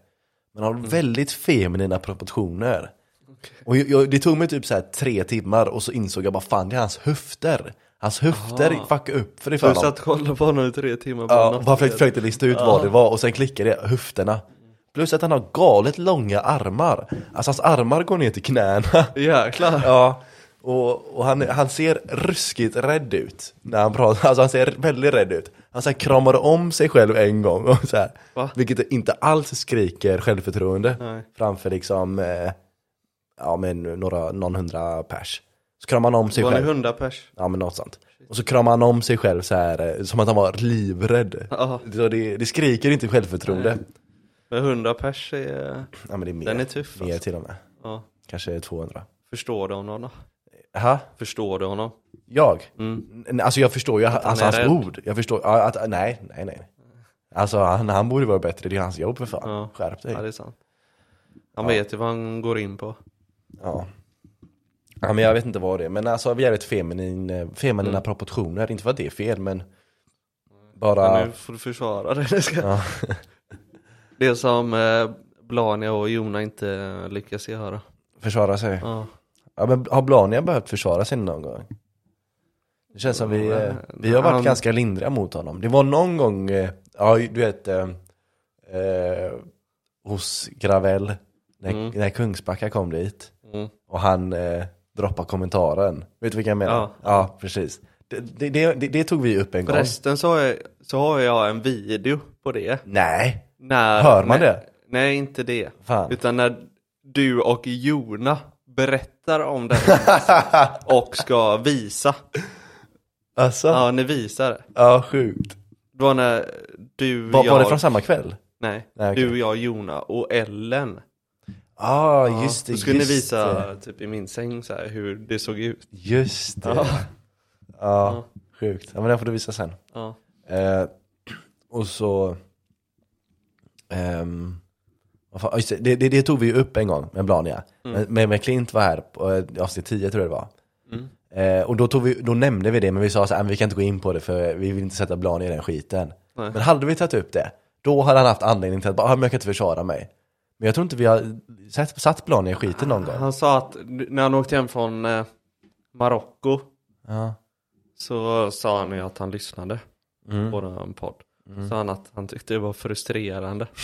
Speaker 2: Men han har väldigt feminina proportioner. Och jag, jag, det tog mig typ så här tre timmar och så insåg jag bara fan det är hans höfter. Hans höfter
Speaker 1: Aha.
Speaker 2: fuckade upp för det för
Speaker 1: Du
Speaker 2: honom.
Speaker 1: satt och kollade på honom i tre timmar på
Speaker 2: Ja,
Speaker 1: natten.
Speaker 2: bara försökte, försökte lista ut vad det var och sen klickade det, höfterna. Plus att han har galet långa armar. Alltså hans armar går ner till knäna.
Speaker 1: Jäklar.
Speaker 2: Ja, och, och han, han ser ruskigt rädd ut när han pratar, alltså han ser väldigt rädd ut. Han så här kramade om sig själv en gång, och så här, vilket inte alls skriker självförtroende
Speaker 1: Nej.
Speaker 2: framför liksom, eh, ja men några, någon hundra pers. Så kramade han om sig
Speaker 1: Var ni
Speaker 2: själv,
Speaker 1: hundra pers?
Speaker 2: ja men något sånt. Och så kramade han om sig själv så här, eh, som att han var livrädd. Så det, det skriker inte självförtroende.
Speaker 1: Men hundra pers är...
Speaker 2: Ja men det är mer,
Speaker 1: Den är tuff,
Speaker 2: mer
Speaker 1: alltså.
Speaker 2: till och med.
Speaker 1: Ja.
Speaker 2: Kanske 200.
Speaker 1: Förstår du honom då?
Speaker 2: Jaha,
Speaker 1: Förstår du honom?
Speaker 2: jag?
Speaker 1: Mm.
Speaker 2: Alltså jag förstår ju alltså, hans
Speaker 1: rädd.
Speaker 2: ord. Jag förstår, ja, att, nej, nej, nej. Alltså han, han borde vara bättre, det är hans jobb för fan.
Speaker 1: Ja.
Speaker 2: Skärp dig.
Speaker 1: Ja, det är sant. Han
Speaker 2: Ja.
Speaker 1: vet ju vad han går in på.
Speaker 2: Ja. ja, men jag vet inte vad det är. Men alltså vi är ett feminin, eh, feminina
Speaker 1: Mm.
Speaker 2: proportioner. Inte för att det är fel, men
Speaker 1: Men
Speaker 2: bara...
Speaker 1: nu får du försvara ska...
Speaker 2: Ja.
Speaker 1: Det som eh, Blania och Jona inte lyckas göra.
Speaker 2: Försvara sig.
Speaker 1: Ja.
Speaker 2: Ja, men har Blania behövt försvara sig någon gång? Det känns som vi, eh, vi har varit
Speaker 1: Han-
Speaker 2: ganska lindriga mot honom. Det var någon gång, eh, ja du vet, eh, eh, hos Gravel, när,
Speaker 1: Mm.
Speaker 2: när Kungsbacka kom dit.
Speaker 1: Mm.
Speaker 2: Och han eh, droppade kommentaren. Vet du vilka jag menar?
Speaker 1: Ja.
Speaker 2: ja precis. Det, det, det, det, det tog vi upp en gång.
Speaker 1: Förresten så har, jag, så har jag en video på det.
Speaker 2: Nej,
Speaker 1: När,
Speaker 2: Hör man
Speaker 1: nej,
Speaker 2: det?
Speaker 1: Nej, inte det.
Speaker 2: fan.
Speaker 1: Utan när du och Jona berättar om det och ska visa.
Speaker 2: Alltså, ja,
Speaker 1: Ja, ni visar det.
Speaker 2: sjukt.
Speaker 1: Det var när du,
Speaker 2: Var,
Speaker 1: jag,
Speaker 2: var det från samma kväll?
Speaker 1: nej,
Speaker 2: Nej, okej.
Speaker 1: du, jag, Jona och Ellen.
Speaker 2: Ah,
Speaker 1: Ja,
Speaker 2: just det,
Speaker 1: Då skulle ni visa
Speaker 2: det.
Speaker 1: typ i min säng så här, hur det såg ut.
Speaker 2: Just det.
Speaker 1: Ja.
Speaker 2: Ja,
Speaker 1: Ja.
Speaker 2: sjukt. Ja men den får du visa sen.
Speaker 1: Ja.
Speaker 2: Eh, och så... just det, det, det, tog vi ju upp en gång med Blania.
Speaker 1: Mm.
Speaker 2: Men, men Klint var här på eh, avsnitt 10 tror jag det var.
Speaker 1: Mm.
Speaker 2: Eh, och då, tog vi, då nämnde vi det, men vi sa så här, "Men vi kan inte gå in på det för vi vill inte sätta Blania i den skiten.
Speaker 1: Nej.
Speaker 2: Men hade vi tagit upp det, då hade han haft anledning till att bara, "Ah, men jag kan inte försvara mig. Men jag tror inte vi har satt, satt Blania i skiten någon gång.
Speaker 1: Han sa att när han åkte hem från eh, Marocko
Speaker 2: Ja.
Speaker 1: så sa han ju att han lyssnade
Speaker 2: Mm.
Speaker 1: på en podd. Sa han att han tyckte det var frustrerande.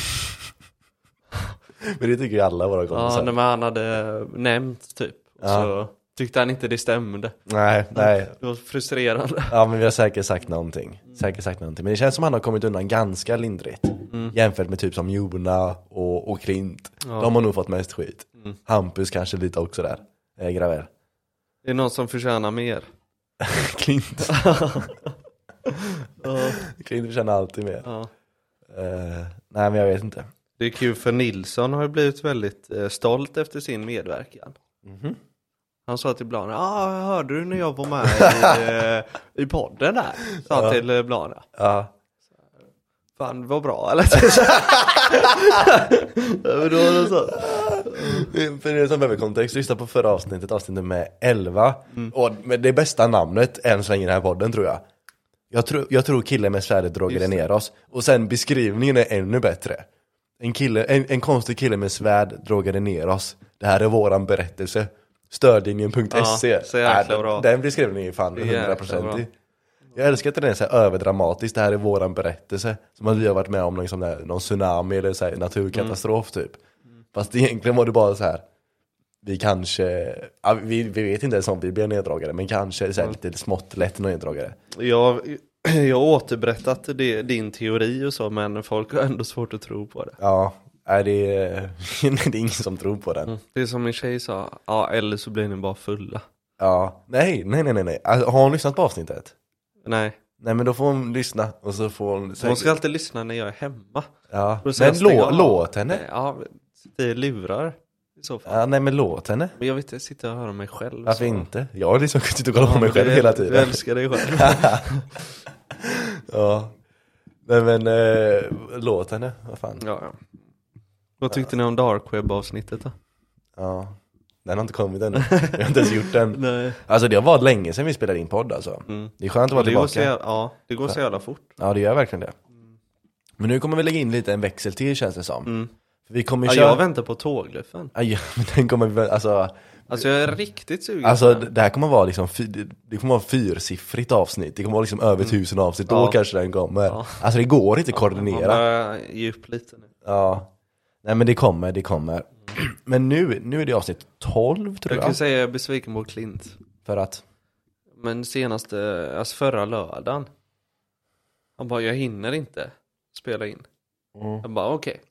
Speaker 2: Men det tycker ju alla våra
Speaker 1: Ja,
Speaker 2: kompisar.
Speaker 1: när man hade nämnt typ.
Speaker 2: Ja.
Speaker 1: Så tyckte han inte det stämde.
Speaker 2: nej, nej.
Speaker 1: Det var frustrerande.
Speaker 2: Ja men vi har säkert sagt någonting. Säkert sagt någonting. Men det känns som han har kommit undan ganska lindrigt.
Speaker 1: Mm.
Speaker 2: Jämfört med typ som Jona och, och Klint.
Speaker 1: Ja.
Speaker 2: De har nog fått mest skit.
Speaker 1: Mm.
Speaker 2: Hampus kanske lite också där. Eh, Gravel.
Speaker 1: Det är någon som förtjänar mer.
Speaker 2: Klint. Klint förtjänar alltid mer.
Speaker 1: ja.
Speaker 2: Eh, nej men jag vet inte.
Speaker 1: Det är kul för Nilsson har ju blivit väldigt eh, stolt efter sin medverkan.
Speaker 2: Mhm.
Speaker 1: Han sa till Blana, ah, hörde du när jag var med i, eh, i podden där? Sa han till eh, Blana.
Speaker 2: Ja.
Speaker 1: Fan, var bra eller? ja, men då var det så.
Speaker 2: För er som behöver kontext, lyssna på förra avsnittet, avsnitt nummer 11.
Speaker 1: Mm.
Speaker 2: Och med det bästa namnet än så länge i den här podden tror jag. Jag tror, jag tror killen med svärdet
Speaker 1: det.
Speaker 2: ner oss. Och sen beskrivningen är ännu bättre. En, kille, en, en konstig kille med svärd drogade ner oss. Det här är våran berättelse. Stödlinjen.se.
Speaker 1: Ja, så jäkla bra.
Speaker 2: Den beskrivningen är fan
Speaker 1: Det är jäkla
Speaker 2: 100%
Speaker 1: bra.
Speaker 2: Jag älskar att den är så här överdramatisk, det här är våran berättelse. Som att vi har varit med om liksom där, någon tsunami eller så naturkatastrof
Speaker 1: Mm.
Speaker 2: typ. Fast egentligen var det bara så här. Vi kanske, ja, vi, vi vet inte ens om vi blir neddragare, men kanske så här, lite smått lätt neddragare.
Speaker 1: Jag, jag har återberättat det, din teori och så, men folk har ändå svårt att tro på det.
Speaker 2: Ja, är det, det är ingen som tror på den.
Speaker 1: Det är som min tjej sa, ja eller så blir ni bara fulla.
Speaker 2: Ja, nej, nej, nej, nej, nej. Alltså, har hon lyssnat på avsnittet?
Speaker 1: Nej,
Speaker 2: Nej men då får hon lyssna och så får hon
Speaker 1: hon ska alltid lyssna när jag är hemma.
Speaker 2: Ja, men lå, låt henne.
Speaker 1: Ja, det är lurar i så fall.
Speaker 2: Ja, nej men låt henne.
Speaker 1: Men jag vet inte, jag sitter och hör mig själv.
Speaker 2: Varför
Speaker 1: så-
Speaker 2: inte? Jag har liksom suttit och kollat på
Speaker 1: Ja,
Speaker 2: mig
Speaker 1: men
Speaker 2: själv
Speaker 1: du-
Speaker 2: hela
Speaker 1: Du
Speaker 2: tiden.
Speaker 1: älskar dig själv.
Speaker 2: Ja. Nej men, eh, låt henne, vad fan.
Speaker 1: ja, ja. Vad tyckte ni om Dark Web avsnittet då?
Speaker 2: Ja. Den har inte kommit ännu. Jag har inte ens gjort den.
Speaker 1: Nej.
Speaker 2: Alltså det har varit länge sedan vi spelade in podd alltså.
Speaker 1: Mm.
Speaker 2: Det är skönt att vara
Speaker 1: Det går, så
Speaker 2: tillbaka.
Speaker 1: jävla, ja, det går så jävla fort.
Speaker 2: Ja det gör verkligen det. Men nu kommer vi lägga in lite en växel till känns det som.
Speaker 1: Mm.
Speaker 2: För vi kommer
Speaker 1: Ja,
Speaker 2: köra...
Speaker 1: jag väntar på tågluffen.
Speaker 2: Ja, ja, men den kommer vi väl, alltså
Speaker 1: Alltså jag är riktigt sugen
Speaker 2: Alltså det här kommer vara liksom, det- kommer vara fyrsiffrigt avsnitt, det kommer vara liksom över tusen avsnitt, då
Speaker 1: Mm. Ja.
Speaker 2: kanske den kommer.
Speaker 1: Ja.
Speaker 2: Alltså det går inte att koordinera.
Speaker 1: börjar ge upp lite nu.
Speaker 2: Ja. Nej men det kommer, det kommer. Men nu, nu är det avsnitt 12 tror
Speaker 1: Jag kan
Speaker 2: jag.
Speaker 1: säga jag är besviken på Klint.
Speaker 2: För att,
Speaker 1: Men senaste, alltså förra lördagen. Han bara, jag hinner inte spela in. Jag bara, okej.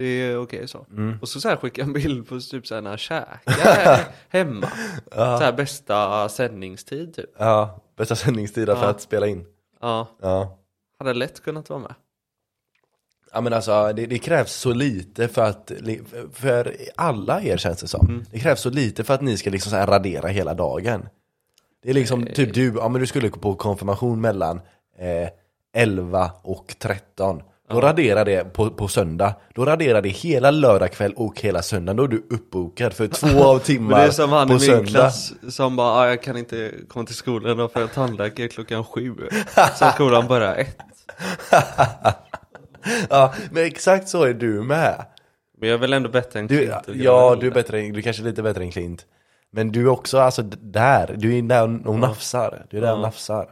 Speaker 1: Det är okej så.
Speaker 2: Mm.
Speaker 1: Och så, så här skickade jag en bild på typ så här när han käkar hemma. Så här bästa sändningstid typ.
Speaker 2: ja, bästa sändningstiden för
Speaker 1: Ja.
Speaker 2: att spela in.
Speaker 1: Ja,
Speaker 2: Ja.
Speaker 1: hade lätt kunnat vara med.
Speaker 2: Ja men alltså det, det krävs så lite för att, för alla er känns det som.
Speaker 1: Mm.
Speaker 2: Det krävs så lite för att ni ska liksom så radera hela dagen. Det är liksom
Speaker 1: Nej.
Speaker 2: typ du, ja men du skulle gå på konfirmation mellan eh, 11 och 13. Då raderar det på, på söndag, då raderar det hela lördag kväll och hela söndag, då är du uppbokad för två av timmar
Speaker 1: det är som han i
Speaker 2: på
Speaker 1: min
Speaker 2: söndag.
Speaker 1: klass som bara, ah, jag kan inte komma till skolan då för att tandläkare klockan sju. Så skolan börjar ett.
Speaker 2: Ja, men exakt så är du med.
Speaker 1: Men jag är väl ändå bättre än
Speaker 2: Du,
Speaker 1: Klint
Speaker 2: ja, du är bättre, du är kanske lite bättre än Klint. Men du är också, alltså där, du är där och nafsar. Du är där och
Speaker 1: Ja.
Speaker 2: nafsar.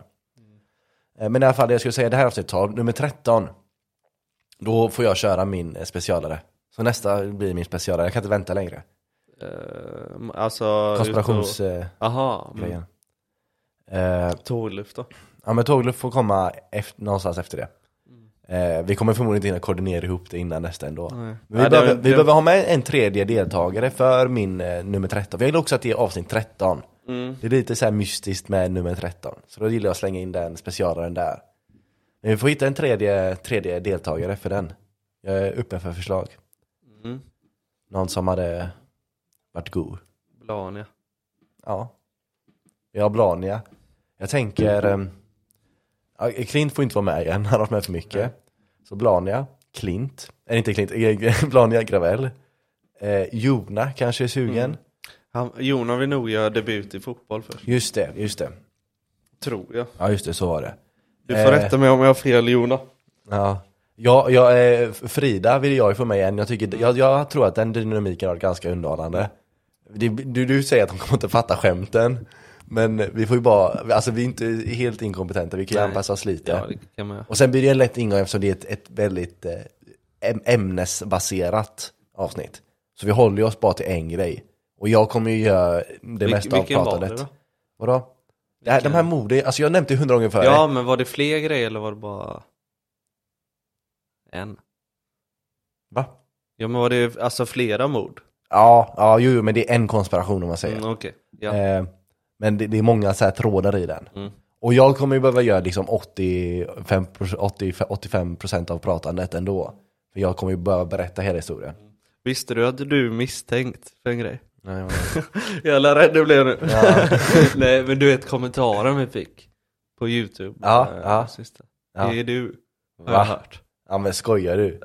Speaker 2: Eh, Men i alla fall, det jag skulle säga, det här är avsnitt 12, nummer 13. Då får jag köra min eh, specialare. Så nästa blir min specialare, jag kan inte vänta längre.
Speaker 1: Eh, alltså...
Speaker 2: Konspirationsgrejen.
Speaker 1: Aha, mm.
Speaker 2: Eh,
Speaker 1: tågluft då.
Speaker 2: ja men tågluft får komma efter, någonstans efter det. Eh, vi kommer förmodligen inte hinna koordinera ihop det innan nästa ändå.
Speaker 1: Nej.
Speaker 2: Men vi,
Speaker 1: Ja,
Speaker 2: behöver,
Speaker 1: det-
Speaker 2: vi behöver ha med en tredje deltagare för min eh, nummer 13. Jag vill också att det är avsnitt 13.
Speaker 1: Mm.
Speaker 2: Det är lite så mystiskt med nummer 13. Så då gillar jag att slänga in den specialaren där. Men vi får hitta en tredje, tredje deltagare för den. Jag är öppen för förslag.
Speaker 1: Mm.
Speaker 2: Någon som hade varit god.
Speaker 1: Blania.
Speaker 2: Ja. Har Blania. Jag tänker... ehm, ja, Klint får inte vara med igen, han har varit med för mycket. Så Blania, Klint, eller inte Klint, eh, Blania Gravel. Eh, Jona kanske är sugen.
Speaker 1: Mm. Han, Jona vill nog göra debut i fotboll först.
Speaker 2: Just det, just det.
Speaker 1: Tror jag.
Speaker 2: Ja just det, så var det.
Speaker 1: Du får
Speaker 2: Eh.
Speaker 1: rätta mig om jag har fel Jona.
Speaker 2: Ja. Ja, jag, eh, Frida vill jag ju få med igen. Jag, tycker, jag, jag tror att den dynamiken har varit ganska underhållande. Det, du, du säger att de kommer inte fatta skämten. Men vi får ju bara, alltså vi är inte helt inkompetenta, vi kan ju
Speaker 1: Nej.
Speaker 2: anpassa oss lite.
Speaker 1: Ja.
Speaker 2: Och sen blir det en lätt ingång eftersom det är ett, ett väldigt eh, äm- ämnesbaserat avsnitt. Så vi håller ju oss bara till en grej. Och jag kommer ju göra det
Speaker 1: Vil-
Speaker 2: mesta av
Speaker 1: vilken var det
Speaker 2: pratandet.
Speaker 1: då?
Speaker 2: Vadå? Det här, de här mode, alltså jag har nämnt det hundra gånger förut.
Speaker 1: Ja, men var det fler grejer eller var det bara en?
Speaker 2: Va?
Speaker 1: Ja, men var det alltså flera mord?
Speaker 2: Ja, ja jo, jo, men det är en konspiration om man säger.
Speaker 1: Mm, Okej, ja.
Speaker 2: Eh, men det, det är många så här trådar i den.
Speaker 1: Mm.
Speaker 2: Och jag kommer ju behöva göra liksom 85, 80, 85% av pratandet ändå. För jag kommer ju behöva berätta hela historien.
Speaker 1: Visste du att du är misstänkt för en grej?
Speaker 2: Nej, men-
Speaker 1: Jävla rädd du blev nu.
Speaker 2: Ja.
Speaker 1: Nej, men du vet kommentaren vi fick på YouTube.
Speaker 2: Ja,
Speaker 1: eh,
Speaker 2: ja.
Speaker 1: Sista.
Speaker 2: Ja.
Speaker 1: Det är du, har
Speaker 2: Va?
Speaker 1: jag hört.
Speaker 2: ja men skojar du?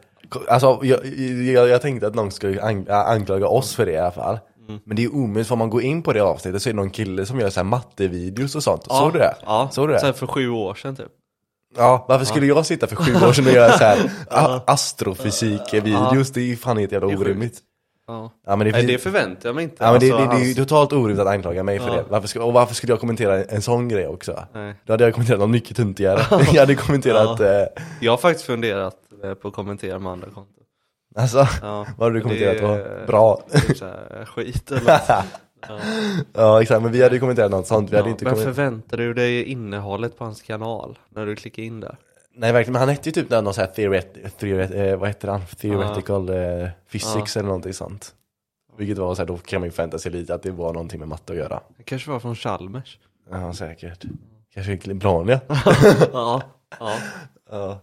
Speaker 2: Alltså jag, jag, jag tänkte att någon skulle an, anklaga oss för det i alla fall.
Speaker 1: Mm.
Speaker 2: Men det är ju omöjligt, får man gå in på det avsnittet så är det någon kille som gör så här mattevideos och sånt. Såg du det?
Speaker 1: Ja,
Speaker 2: Såg du det?
Speaker 1: Här för sju år sedan typ.
Speaker 2: Ja, varför skulle jag sitta för sju år sedan och göra så här astrofysik-videos? Det är ju fan helt jävla orimligt.
Speaker 1: Ja.
Speaker 2: Ja men det,
Speaker 1: Nej, det förväntar jag mig inte.
Speaker 2: ja, men det,
Speaker 1: Alltså,
Speaker 2: det, det är ju totalt orimligt att anklaga mig för
Speaker 1: Ja.
Speaker 2: det. Varför skulle, och varför skulle jag kommentera en sån grej också?
Speaker 1: Nej.
Speaker 2: Då hade jag kommenterat något mycket tuntigare. jag hade kommenterat, eh,
Speaker 1: Jag har faktiskt funderat eh, på att kommentera med andra konton.
Speaker 2: alltså,
Speaker 1: Ja.
Speaker 2: vad hade du kommenterat
Speaker 1: Det
Speaker 2: på?
Speaker 1: är-
Speaker 2: Bra.
Speaker 1: Typ så här, skit eller något. ja.
Speaker 2: ja exakt, men vi hade ju kommenterat något sånt. Vi hade
Speaker 1: Ja,
Speaker 2: inte
Speaker 1: Men
Speaker 2: kommenterat...
Speaker 1: förväntar du dig innehållet på hans kanal när du klickar in där?
Speaker 2: Nej verkligen, men han hette ju typ någon sån här theoret, theoret, eh, vad heter han? Theoretical eh, physics eller någonting sånt. Vilket var så här, då kan man ju förvänta sig lite att det var någonting med matte att göra.
Speaker 1: Det kanske var från Chalmers?
Speaker 2: Ja säkert. Kanske Blania.
Speaker 1: ja. ja.
Speaker 2: ja.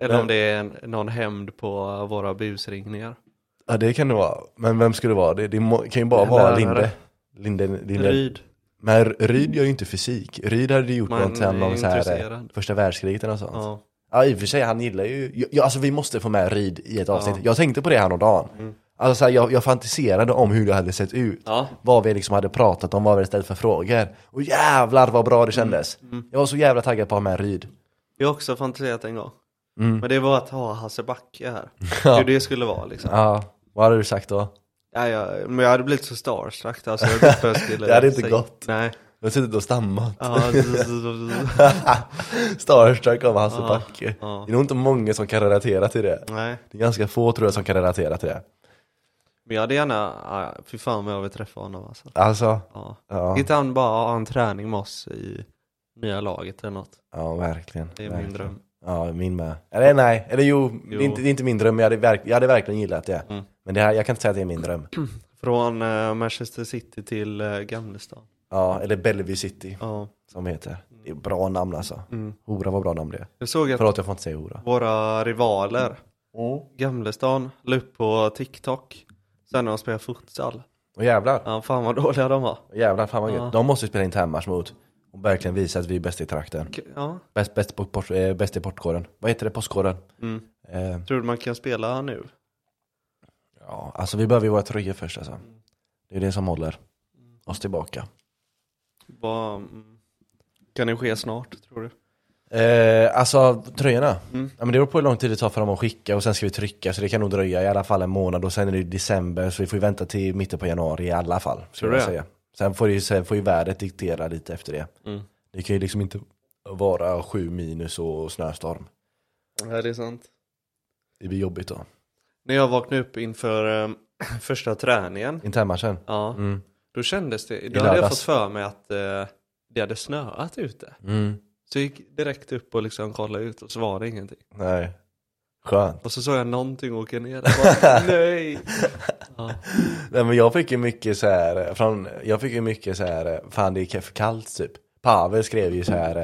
Speaker 1: Eller om det är någon hämnd på våra busringningar.
Speaker 2: ja det kan det vara. Men vem skulle det vara? Det, det må, kan ju bara vara
Speaker 1: Lärare.
Speaker 2: Linde. Linde, Linde.
Speaker 1: Ryd.
Speaker 2: Men Ryd gör ju inte fysik. Ryd hade ju gjort
Speaker 1: Man
Speaker 2: något sen om så här, eh, första världskriget eller något sånt. Ja.
Speaker 1: Ja.
Speaker 2: i och för sig, han gillar ju, ja, alltså vi måste få med Ryd i ett avsnitt.
Speaker 1: Ja.
Speaker 2: Jag tänkte på det här om dagen.
Speaker 1: Mm.
Speaker 2: Alltså så här, jag, jag fantiserade om hur det hade sett ut.
Speaker 1: Ja.
Speaker 2: Vad vi liksom hade pratat om, vad vi hade ställt för frågor. Och jävlar vad bra det kändes.
Speaker 1: Mm.
Speaker 2: Jag var så jävla taggad på att ha med Ryd.
Speaker 1: Jag har också fantiserat en gång.
Speaker 2: Mm.
Speaker 1: Men det var att ha Hasse Backe här. Hur det skulle vara liksom.
Speaker 2: Ja, vad hade du sagt då?
Speaker 1: Ja, ja, men jag hade blivit så starstruck alltså, jag vet inte jag skulle
Speaker 2: Det hade inte
Speaker 1: säga.
Speaker 2: gått.
Speaker 1: Nej.
Speaker 2: Jag har suttit och stammat. Starstruck av Hasse Backe. Det är nog inte många som kan relatera till det.
Speaker 1: nej.
Speaker 2: Det är ganska få tror jag som kan relatera till det.
Speaker 1: Men jag hade gärna, fy fan vad jag vill träffa honom alltså.
Speaker 2: Alltså,
Speaker 1: Ja.
Speaker 2: ja,
Speaker 1: Inte han bara ha en träning med oss i nya laget eller något.
Speaker 2: ja verkligen.
Speaker 1: Det är
Speaker 2: verkligen.
Speaker 1: min dröm.
Speaker 2: Ja, min med. Eller nej, eller jo, Det,
Speaker 1: Jo.
Speaker 2: är inte, det är inte min dröm, men jag hade, verk, jag hade verkligen gillat det.
Speaker 1: Mm.
Speaker 2: Men det här, jag kan inte säga att det är min dröm.
Speaker 1: Från eh, Manchester City till uh, Gamlestan.
Speaker 2: Ja, eller Bellevue City,
Speaker 1: Ja.
Speaker 2: som heter. Det är bra namn alltså.
Speaker 1: Mm.
Speaker 2: Hora var bra namn det.
Speaker 1: Jag såg att
Speaker 2: Förlåt, jag får inte säga hora.
Speaker 1: våra rivaler, Gamlestan, la upp på TikTok. Sen när de spelade futsal.
Speaker 2: Och jävlar,
Speaker 1: Ja, fan vad dåliga de var.
Speaker 2: jävlar fan vad
Speaker 1: Ja.
Speaker 2: gött. De måste ju spela internmatch mot och verkligen visa att vi är bäst i trakten.
Speaker 1: K- Ja.
Speaker 2: Bäst, bäst, på, port, eh, bäst i portkåren. Vad heter det, postkåren?
Speaker 1: Mm.
Speaker 2: Eh,
Speaker 1: Tror du man kan spela nu?
Speaker 2: Ja, alltså vi behöver ju våra tröjor först alltså. Det är det som håller oss tillbaka.
Speaker 1: Vad, mm, kan det ske snart, tror du?
Speaker 2: Eh, alltså tröjorna?
Speaker 1: Mm.
Speaker 2: Ja, men det beror på hur lång tid det tar för dem att skicka och sen ska vi trycka så det kan nog dröja i alla fall en månad och sen är det december så vi får ju vänta till mitten på januari i alla fall. Skulle jag säga. Sen får, ju, sen får ju vädret diktera lite efter det.
Speaker 1: Mm.
Speaker 2: Det kan ju liksom inte vara sju minus och snöstorm.
Speaker 1: Ja, det är sant.
Speaker 2: Det blir jobbigt då.
Speaker 1: När jag vaknade upp inför eh, första träningen,
Speaker 2: Internmatchen?
Speaker 1: ja,
Speaker 2: Mm.
Speaker 1: då kändes det, då hade jag fått för mig att eh, det hade snöat ute.
Speaker 2: Mm.
Speaker 1: Så jag gick direkt upp och liksom kollade ut och så var det ingenting.
Speaker 2: Nej. Skönt.
Speaker 1: Och så såg jag någonting åka ner. Bara, nej! Ja.
Speaker 2: Nej men jag fick ju mycket så här från, jag fick ju mycket så här fan det är för kallt typ. Pavel skrev ju så här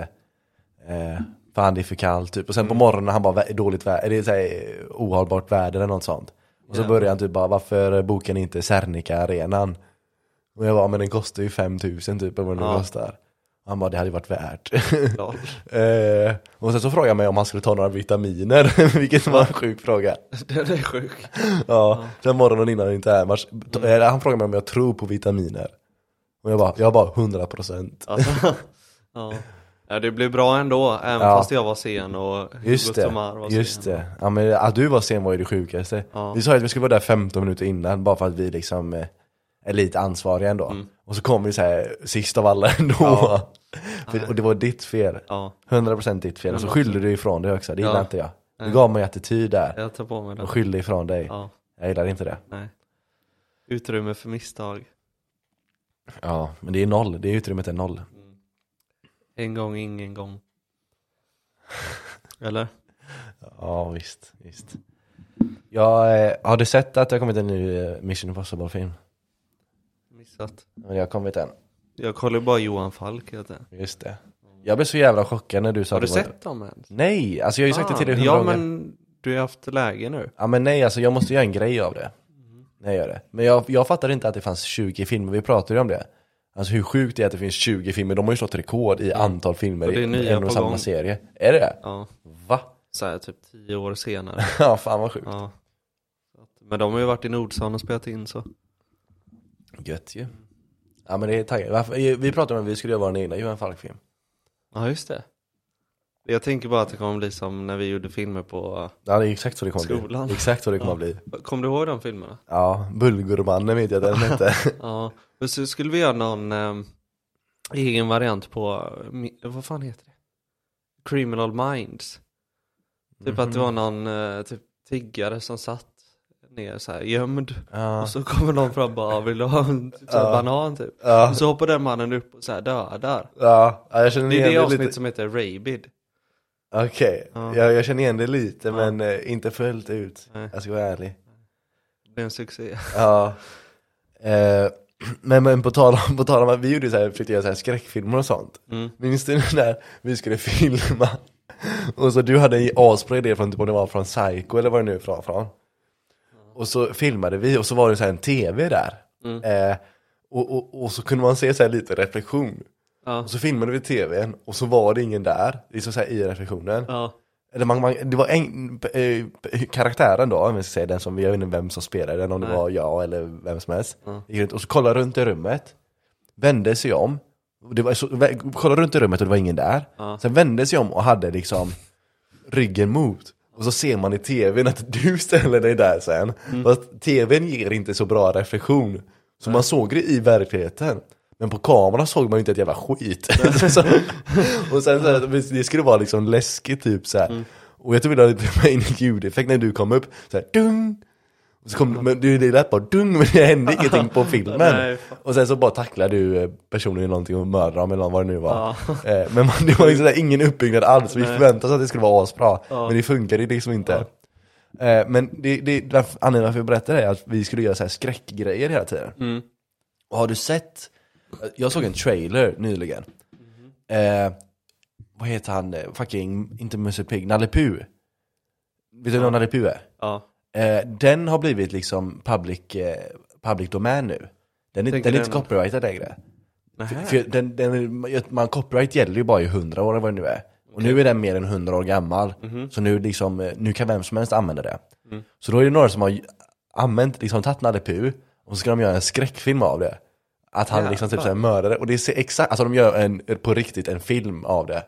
Speaker 2: eh, fan det är för kallt typ. Och sen på morgonen han bara "Vä- dåligt väder, det är så här, ohållbart väder eller något sånt. Och så
Speaker 1: Ja.
Speaker 2: började han typ bara varför bokar ni inte Serneke arenan? Och jag bara men den kostar ju 5000 typ eller vad den
Speaker 1: Ja.
Speaker 2: kostar. Han bara det hade ju varit värt.
Speaker 1: Ja.
Speaker 2: eh, och sen så frågade jag mig om han skulle ta några vitaminer, vilket var en sjuk fråga.
Speaker 1: Den är sjuk.
Speaker 2: Ja, sen morgonen innan internmatch, mm. han frågade mig om jag tror på vitaminer. Och jag bara, jag bara 100%
Speaker 1: Alltså, ja. Ja, det blev bra ändå, även
Speaker 2: Ja.
Speaker 1: fast jag var sen och
Speaker 2: Just det,
Speaker 1: var
Speaker 2: just
Speaker 1: sen.
Speaker 2: det. Ja men att du var sen var ju det sjukaste.
Speaker 1: Ja.
Speaker 2: Vi sa att vi skulle vara där 15 minuter innan, bara för att vi liksom eh, är lite ansvariga ändå.
Speaker 1: Mm.
Speaker 2: Och så kom vi så här sist av alla ändå.
Speaker 1: Ja.
Speaker 2: Och det var ditt fel.
Speaker 1: Ja,
Speaker 2: 100% ditt fel. Och så
Speaker 1: 100%.
Speaker 2: skyllde du ifrån dig också, det gillar inte jag. Du
Speaker 1: Nej.
Speaker 2: gav mig attityd där.
Speaker 1: jag tar på mig det.
Speaker 2: Och skyllde ifrån dig.
Speaker 1: Ja,
Speaker 2: Jag gillar inte det.
Speaker 1: nej. Utrymme för misstag.
Speaker 2: Ja, men det är noll. Det utrymmet är noll.
Speaker 1: En gång, ingen gång. Eller?
Speaker 2: Ja visst, visst. Jag, eh, har du sett att det har kommit en ny eh, Mission Impossible-film?
Speaker 1: Missat.
Speaker 2: Ja, Det har kommit en.
Speaker 1: Jag kollar ju bara Johan Falk heter.
Speaker 2: Just det. Jag blev så jävla chockad när du sa
Speaker 1: Har du
Speaker 2: att det var-
Speaker 1: sett dem ens?
Speaker 2: Nej, alltså jag har ju sagt det till dig
Speaker 1: Fan.
Speaker 2: hundra
Speaker 1: Ja
Speaker 2: gånger.
Speaker 1: men du har haft läge nu.
Speaker 2: Ja men nej, alltså jag måste göra en grej av det. Nej, jag gör det. Men jag, jag fattar inte att det fanns 20 filmer, vi pratade ju om det. Alltså hur sjukt det är att det finns 20 filmer, de har ju slått rekord i antal filmer
Speaker 1: Och det är
Speaker 2: i en och samma
Speaker 1: gång.
Speaker 2: serie. Är det det?
Speaker 1: Ja,
Speaker 2: Va?
Speaker 1: så här typ tio år senare.
Speaker 2: Ja, fan vad sjukt.
Speaker 1: Ja. Men de har ju varit i Nordstan och spelat in så.
Speaker 2: Gött ju. Ja men det är taggad. Varför- Vi pratade om att vi skulle göra vår egna Johan Falk-film.
Speaker 1: Ja just det. Jag tänker bara att det kommer bli som när vi gjorde filmer på...
Speaker 2: Ja det är exakt så det kommer
Speaker 1: Skolan.
Speaker 2: bli. Exakt så det kommer
Speaker 1: Ja.
Speaker 2: bli.
Speaker 1: Kommer du ihåg de filmerna?
Speaker 2: Ja, Bulgurmannen vet jag den hette.
Speaker 1: Ja. Och så skulle vi göra någon eh, egen variant på, vad fan heter det? Criminal Minds. Typ att det var någon eh, typ tiggare som satt ner så här gömd.
Speaker 2: Ja.
Speaker 1: Och så kommer någon fram och bara, vill du ha en typ,
Speaker 2: Ja.
Speaker 1: banan typ?
Speaker 2: Ja.
Speaker 1: Och så hoppar den mannen upp och så här dödar.
Speaker 2: Ja, ja, jag känner
Speaker 1: Det är det avsnitt
Speaker 2: lite.
Speaker 1: som heter Rabid.
Speaker 2: Okej,
Speaker 1: Ja.
Speaker 2: jag, jag känner igen det lite men eh, inte fullt ut.
Speaker 1: Nej.
Speaker 2: Jag ska vara ärlig.
Speaker 1: Det blev en succé.
Speaker 2: Ja. Eh, men, men på tal om, på tal om att vi gjorde så här, försökte göra så här skräckfilmer och sånt.
Speaker 1: Mm.
Speaker 2: Minns du när vi skulle filma? Och så du hade en asbra idé från typ om det var från Psycho eller vad det nu var från. Och så filmade vi och så var det så en tv där.
Speaker 1: Mm.
Speaker 2: Eh, och, och, och så kunde man se så här lite reflektion.
Speaker 1: Ja.
Speaker 2: Och så filmade vi tvn och så var det ingen där, liksom så här i reflektionen.
Speaker 1: Ja.
Speaker 2: Eller man, man, det var en, eh, karaktären då, om jag ska säga den som, jag vet inte vem som spelade den, om det
Speaker 1: Nej.
Speaker 2: var jag eller vem som helst. Gick runt Och så kollade runt i rummet, vände sig om, och det var så, vä- kollade runt i rummet och det var ingen där.
Speaker 1: Ja.
Speaker 2: Sen vände sig om och hade liksom ryggen mot. Och så ser man i tvn att du ställer dig där sen. Fast tvn ger inte så bra reflektion. Så man såg det i verkligheten. Men på kameran såg man ju inte ett jävla skit. och sen så här, det skulle vara liksom läskigt typ så här. Och jag tror vi med in en ljudeffekt när du kom upp. Så här, dung! Och så kom, men det, det lät bara dung men det hände ingenting på filmen.
Speaker 1: Nej,
Speaker 2: och sen så bara tacklade du eh, personen i någonting och mördade dem eller vad det nu var. Eh, Men man, det var liksom ingen uppbyggnad alls, vi förväntade oss att det skulle vara asbra. Men det funkade liksom inte. Eh, Men det, det, anledningen varför jag berättar det är att vi skulle göra så här skräckgrejer hela tiden.
Speaker 1: Mm.
Speaker 2: Och har du sett, jag såg en trailer nyligen. Eh, vad heter han, eh, fucking, inte Musse Pigg, Nalle Puh. Vet du vem Nalle Puh är?
Speaker 1: Ja.
Speaker 2: Eh, den har blivit liksom public, eh, public domain nu. Den är, den är inte copyrightad längre.
Speaker 1: Nähä.
Speaker 2: För den, den, man, copyright gäller ju bara i 100 år eller vad det nu är. Och nu är den mer än 100 år gammal.
Speaker 1: Mhm.
Speaker 2: Så nu, liksom, eh, nu kan vem som helst använda det.
Speaker 1: Mm.
Speaker 2: Så då är det några som har använt, liksom tagit Nalle Puh och så ska de göra en skräckfilm av det. Att han liksom typ såhär mördare, och det ser exakt, alltså de gör en, på riktigt en film av det.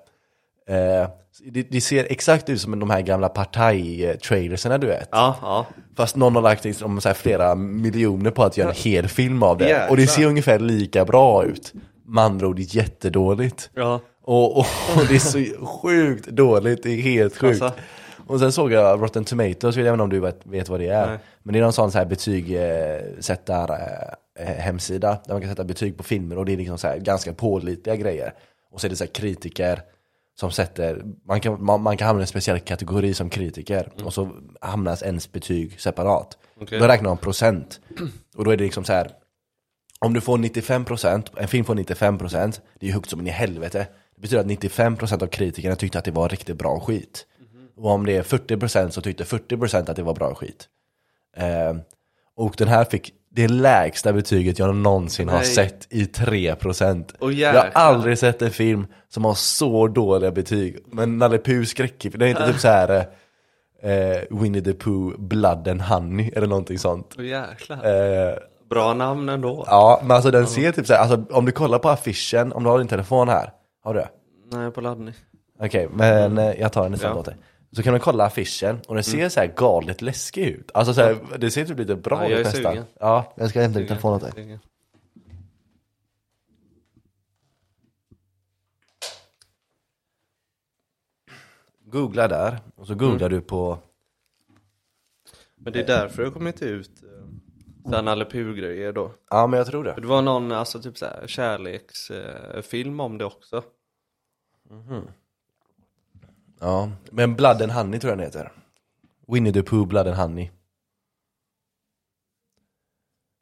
Speaker 2: Eh, det, det ser exakt ut som de här gamla partaj-trailerserna du vet.
Speaker 1: Ja, ja.
Speaker 2: Fast någon har lagt liksom så flera miljoner på att göra en hel film av det.
Speaker 1: Jäklar.
Speaker 2: Och det ser ungefär lika bra ut. Med andra ord, är jättedåligt.
Speaker 1: Ja.
Speaker 2: Och, och, och det är så sjukt dåligt, det är helt sjukt.
Speaker 1: Alltså.
Speaker 2: Och sen såg jag Rotten Tomatoes, jag vet inte om du vet, vet vad det är.
Speaker 1: Nej.
Speaker 2: Men det är någon sån så här betygsättar eh, hemsida där man kan sätta betyg på filmer och det är liksom så här ganska pålitliga grejer. Och så är det så kritiker som sätter, man kan, man, man kan hamna i en speciell kategori som kritiker och så hamnas ens betyg separat.
Speaker 1: Okej.
Speaker 2: Då räknar man procent. Och då är det liksom så här om du får 95%, en film får 95%, det är ju högt som in i helvete. Det betyder att 95% av kritikerna tyckte att det var riktigt bra skit. Och om det är 40% så tyckte 40% att det var bra skit. Eh, och den här fick det lägsta betyget jag någonsin har
Speaker 1: Nej.
Speaker 2: sett i 3%.
Speaker 1: Åh,
Speaker 2: jag har aldrig sett en film som har så dåliga betyg. Men Nalle Puh skräckfilm, det är inte typ så här eh, Winnie the Pooh, Blood and Honey eller någonting sånt.
Speaker 1: Jäklar.
Speaker 2: Eh,
Speaker 1: Bra namn ändå.
Speaker 2: Ja, men alltså den ser typ såhär, alltså om du kollar på affischen, om du har din telefon här, har du det?
Speaker 1: Nej, på laddning.
Speaker 2: Okej, men eh, jag tar den istället
Speaker 1: Ja.
Speaker 2: åt dig. Så kan du kolla affischen, och den ser så här galet läskig ut. Alltså så här, det ser typ lite bra
Speaker 1: Ja, jag
Speaker 2: ut
Speaker 1: är
Speaker 2: nästan.
Speaker 1: sugen.
Speaker 2: Ja, jag ska hämta din telefon åt dig. Googla där, och så googlar
Speaker 1: Mm.
Speaker 2: du på,
Speaker 1: Men det är därför det kommit ut eh, såhär Nalle Puh-grejer då.
Speaker 2: ja men jag tror
Speaker 1: För
Speaker 2: det.
Speaker 1: det var någon, alltså typ såhär kärleksfilm om det också.
Speaker 2: Ja, men Blood and Honey tror jag den heter. Winnie the Pooh, Blood and Honey.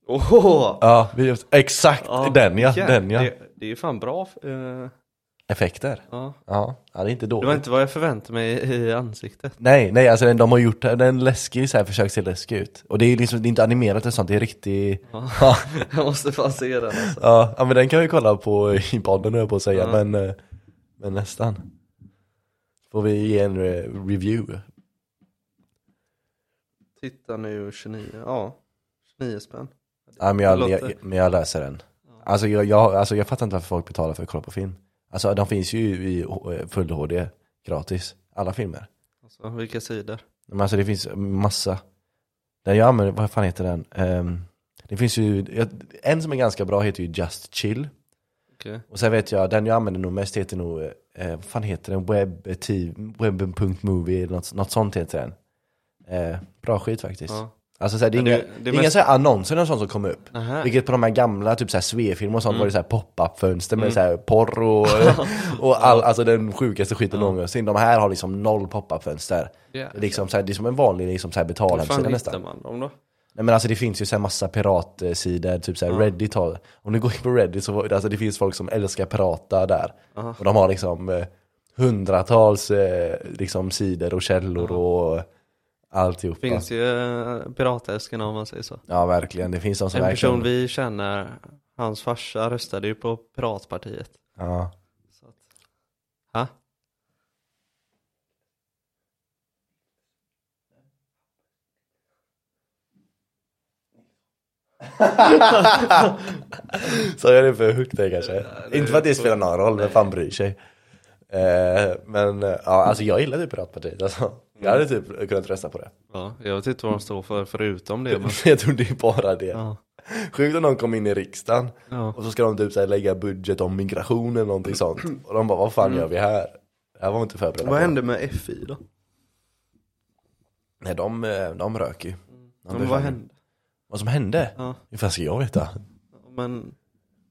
Speaker 1: Åh!
Speaker 2: Ja, vi- exakt den ja, den ja.
Speaker 1: Det, det är fan bra. eh,
Speaker 2: Effekter.
Speaker 1: ja.
Speaker 2: Ja, ja det är inte
Speaker 1: Det var inte vad jag förväntade mig i, ansiktet.
Speaker 2: Nej, nej alltså den, de har gjort den läskig så här, försökt se läskig ut. Och det är liksom, det är inte animerat eller sånt, det är riktigt... Ja.
Speaker 1: Jag måste fan se den alltså.
Speaker 2: Ja, ja men den kan vi kolla på i podden höll jag på att säga,
Speaker 1: Ja.
Speaker 2: men, eh, men nästan. Får vi ge en eh, review.
Speaker 1: Titta nu 29, ja. 29 spänn.
Speaker 2: Ja men jag, jag, men jag läser den. Alltså jag, jag, alltså jag fattar inte varför folk betalar för att kolla på film. Alltså de finns ju i eh, full HD gratis, alla filmer.
Speaker 1: Alltså, vilka sidor?
Speaker 2: Men alltså det finns massa. Den jag använder, vad fan heter den? Ehm, det finns ju, en som är ganska bra heter ju Just Chill.
Speaker 1: Okej.
Speaker 2: Och sen vet jag, den jag använder nog mest heter nog, eh, vad fan heter den? Web, web.movie, något, något sånt heter den. Eh, bra skit faktiskt.
Speaker 1: Ja.
Speaker 2: Alltså så här, det är
Speaker 1: det-
Speaker 2: inga,
Speaker 1: det
Speaker 2: det är inga
Speaker 1: mest-
Speaker 2: här annonser eller sånt som kommer upp.
Speaker 1: Nähä.
Speaker 2: Vilket på de här gamla, typ såhär och sånt
Speaker 1: Mm.
Speaker 2: var det såhär pop-up fönster med så här porr och, och all, alltså den sjukaste skiten någonsin. De här har liksom noll pop-up fönster. Det är, liksom det är som en vanlig liksom så här
Speaker 1: Hur fan
Speaker 2: betalhemsida
Speaker 1: hittar
Speaker 2: nästan.
Speaker 1: man dem då?
Speaker 2: Nej men alltså det finns ju så här massa piratsidor, typ såhär
Speaker 1: Ja.
Speaker 2: Reddit har, om du går in på Reddit så alltså det finns folk som älskar pirata där.
Speaker 1: Aha.
Speaker 2: Och de har liksom eh, hundratals eh, liksom sidor och källor och alltihopa.
Speaker 1: Finns ju uh, piratälskarna om man säger så.
Speaker 2: Ja verkligen, det finns de som
Speaker 1: En
Speaker 2: verkligen...
Speaker 1: person vi känner, hans farsa röstade ju på Piratpartiet.
Speaker 2: Ja.
Speaker 1: Så att, ha?
Speaker 2: Så jag det för högt där kanske.
Speaker 1: det
Speaker 2: Inte för att det spelar någon roll, vem fan bryr sig. Eh, men eh, ja, alltså jag gillar typ Piratpartiet alltså. Jag hade typ kunnat rösta på det.
Speaker 1: Ja, jag vet inte vad de står för förutom det. Men...
Speaker 2: jag tror det är bara det.
Speaker 1: Ja,
Speaker 2: Sjukt om någon kom in i riksdagen
Speaker 1: ja.
Speaker 2: och så ska de typ så här, lägga budget om migration eller någonting sånt. Och de bara, vad fan gör vi här? Det här var inte förberedda på.
Speaker 1: Vad hände med FI då?
Speaker 2: Nej, de, eh, de rök ju. De
Speaker 1: Ja, men vad hände?
Speaker 2: Vad som hände?
Speaker 1: Ja,
Speaker 2: Hur fan ska jag veta?
Speaker 1: men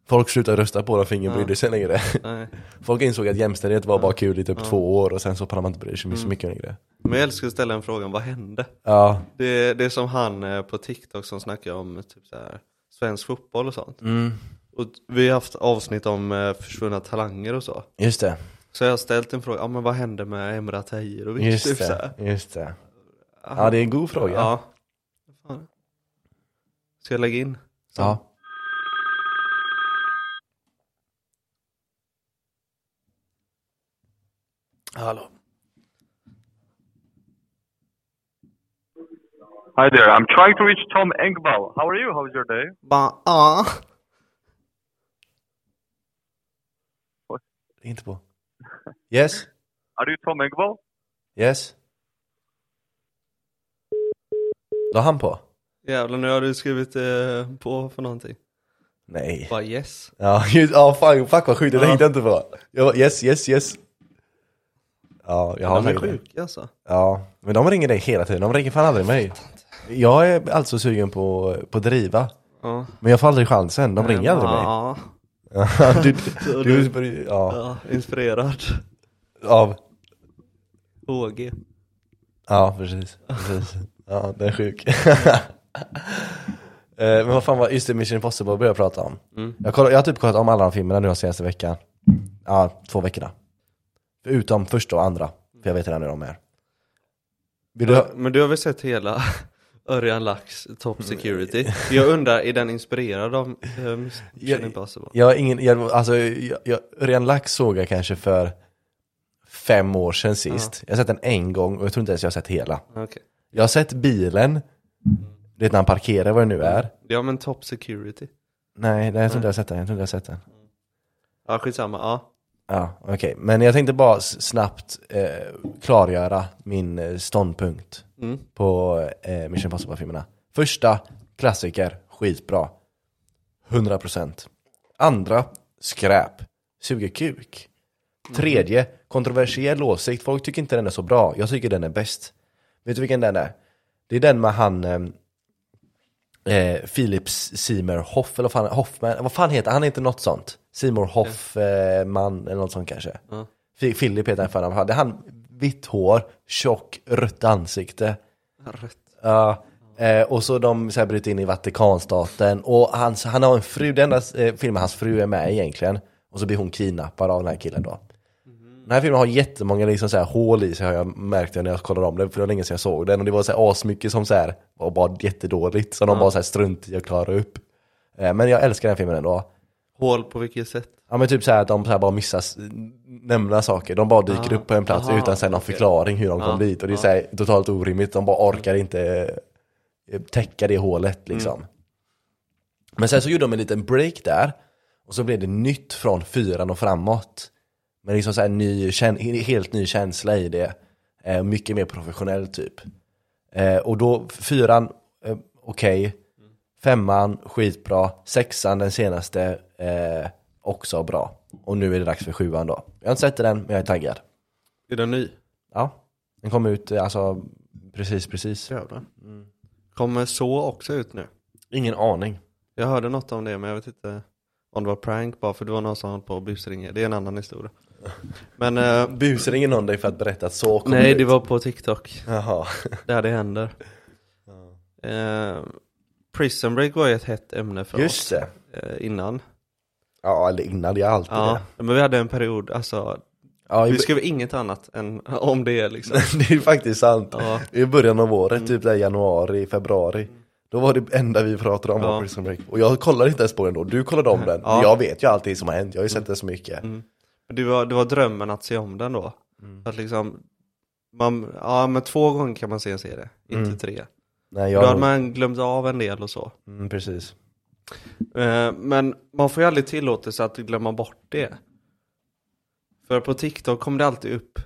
Speaker 2: Folk slutade rösta på dem för ingen
Speaker 1: Ja.
Speaker 2: brydde sig längre.
Speaker 1: nej.
Speaker 2: Folk insåg att jämställdhet var bara kul i typ
Speaker 1: Ja.
Speaker 2: två år och sen så pallar man inte bry sig
Speaker 1: Mm.
Speaker 2: så mycket längre.
Speaker 1: Men jag älskar att ställa en frågan, vad hände?
Speaker 2: Ja.
Speaker 1: Det, det är som han eh, på TikTok som snackar om typ så här, svensk fotboll och sånt.
Speaker 2: Mm.
Speaker 1: Och vi har haft avsnitt om eh, försvunna talanger och så.
Speaker 2: Just det.
Speaker 1: Så jag har ställt en fråga, ja men vad hände med Emrah Tahirovic?
Speaker 2: Just
Speaker 1: typ så
Speaker 2: det. Just det. Ja, det är en god fråga.
Speaker 1: Ja. Fan. Ska jag lägga in? Så.
Speaker 2: Ja. Hallå.
Speaker 3: Hi there. I'm trying to reach Tom Engvall. How are you? How's your day?
Speaker 1: Ba, ja.
Speaker 2: Ring inte på. Yes?
Speaker 3: Are you Tom Engvall?
Speaker 2: Yes? La han på?
Speaker 1: Jävlar nu har du skrivit eh, på för någonting.
Speaker 2: Nej.
Speaker 1: Bara yes.
Speaker 2: Ja, just, ja fan, fuck vad sjukt, det tänkte jag inte på. Jag bara, yes, yes, yes. Ja, jag har
Speaker 1: De är
Speaker 2: det.
Speaker 1: sjuka alltså.
Speaker 2: Ja, men de ringer dig hela tiden, de ringer fan aldrig mig. Jag är alltså sugen på, på att driva.
Speaker 1: Ja.
Speaker 2: Men jag får aldrig chansen, de ringer aldrig mig.
Speaker 1: Ja.
Speaker 2: Du, du, du, ja,
Speaker 1: ja, inspirerad.
Speaker 2: av,
Speaker 1: HG.
Speaker 2: ja precis, precis. Ja, den är sjuk. Eh, Men vad fan var, just det, Mission Impossible började jag prata om.
Speaker 1: Mm.
Speaker 2: Jag, kollar, jag har typ kollat om alla de filmerna nu de senaste veckan. Ja, två veckorna. Utom första och andra, för jag vet redan hur de är. Vill du,
Speaker 1: Men du har väl sett hela Örjan Lax Top Security? Jag undrar, är den inspirerad av eh, Mission
Speaker 2: Jag-
Speaker 1: Impossible?
Speaker 2: Jag har ingen, jag, alltså, jag, jag, Örjan Lax såg jag kanske för fem år sedan sist. Jag har sett den en gång och jag tror inte ens jag har sett hela.
Speaker 1: Okej.
Speaker 2: Jag har sett bilen, det är när han parkerar vad det nu är.
Speaker 1: Ja men Top Security.
Speaker 2: Nej, nej jag tror inte jag har sett den, jag tror inte jag har sett den.
Speaker 1: Ja skitsamma, ja.
Speaker 2: Ja, okej. Men jag tänkte bara s- snabbt eh, klargöra min eh, ståndpunkt
Speaker 1: Mm.
Speaker 2: på eh, Mission Impossible-filmerna. Första, klassiker, skitbra. 100%. Andra, skräp. Suger kuk. Tredje, kontroversiell åsikt. Folk tycker inte den är så bra. Jag tycker den är bäst. Vet du vilken den är? Det är den med han eh, eh, Philip Seymour Hoff, eller vad fan, Hoffman, vad fan heter han? Han heter något sånt. Seymour Hoffman, eller något sånt kanske. Fi- Philip heter han för namn. Det är han, vitt hår, tjock, rött ansikte.
Speaker 1: Rätt.
Speaker 2: Ja, eh, och så de så här bryter in i Vatikanstaten och hans, han har en fru, den enda eh, filmen hans fru är med egentligen Och så blir hon kidnappad av den här killen då Den här filmen har jättemånga liksom så här hål i sig har jag märkt när jag kollade om den, för det var länge sedan jag såg den. Och det var så här asmycket som så här var bara jättedåligt som de bara så här strunt i att klara upp. Eh, Men jag älskar den filmen ändå.
Speaker 1: Hål på vilket sätt?
Speaker 2: Ja men typ så här att de så här bara missar s- nämna saker, de bara dyker
Speaker 1: Ah,
Speaker 2: upp på en plats
Speaker 1: aha,
Speaker 2: utan sen någon förklaring hur de kom
Speaker 1: Ah,
Speaker 2: dit. Och det är
Speaker 1: ah.
Speaker 2: så här totalt orimligt, de bara orkar inte eh, täcka det hålet liksom.
Speaker 1: Mm.
Speaker 2: Men sen så gjorde de en liten break där. Och så blev det nytt från fyran och framåt Men liksom så här ny, helt ny känsla i det eh, Mycket mer professionell typ eh, Och då, fyran, eh, okej Femman, skitbra. Sexan, den senaste, eh, också bra. Och nu är det dags för sjuan då. Jag har inte sett den, men jag är taggad.
Speaker 1: Är den ny?
Speaker 2: Ja, den kom ut, eh, alltså, precis, precis.
Speaker 1: Jävlar. Kommer så också ut nu?
Speaker 2: Ingen aning.
Speaker 1: Jag hörde något om det men jag vet inte om det var prank bara för det var någon som höll på att busringa. Det är en annan historia. Men eh,
Speaker 2: Busringer någon dig för att berätta att så kom
Speaker 1: nej
Speaker 2: ut?
Speaker 1: det var på TikTok.
Speaker 2: Jaha.
Speaker 1: Där det händer. Eh, Prison Break var ju ett hett ämne för
Speaker 2: Just
Speaker 1: oss
Speaker 2: det.
Speaker 1: eh, innan.
Speaker 2: Ja, eller innan, det är alltid
Speaker 1: Ja, men vi hade en period, alltså,
Speaker 2: det. Ja,
Speaker 1: vi skrev inget annat än om det liksom.
Speaker 2: det är faktiskt sant.
Speaker 1: Ja,
Speaker 2: I början av året, typ där januari, februari. Då var det enda vi pratade om var
Speaker 1: Ja.
Speaker 2: Prison Break. Och jag kollade inte ens på den då, du kollade om den.
Speaker 1: Ja.
Speaker 2: Jag vet ju alltid som har hänt, jag har ju sett det så mycket.
Speaker 1: Mm. Det, var, det var drömmen att se om den då.
Speaker 2: Mm.
Speaker 1: Att liksom, man, ja men två gånger kan man se en serie, inte
Speaker 2: Mm.
Speaker 1: tre.
Speaker 2: Nej,
Speaker 1: Då hade
Speaker 2: jag...
Speaker 1: man glömt av en del och så.
Speaker 2: Mm, precis.
Speaker 1: Eh, Men man får ju aldrig tillåtelse att glömma bort det. För på TikTok kommer det alltid upp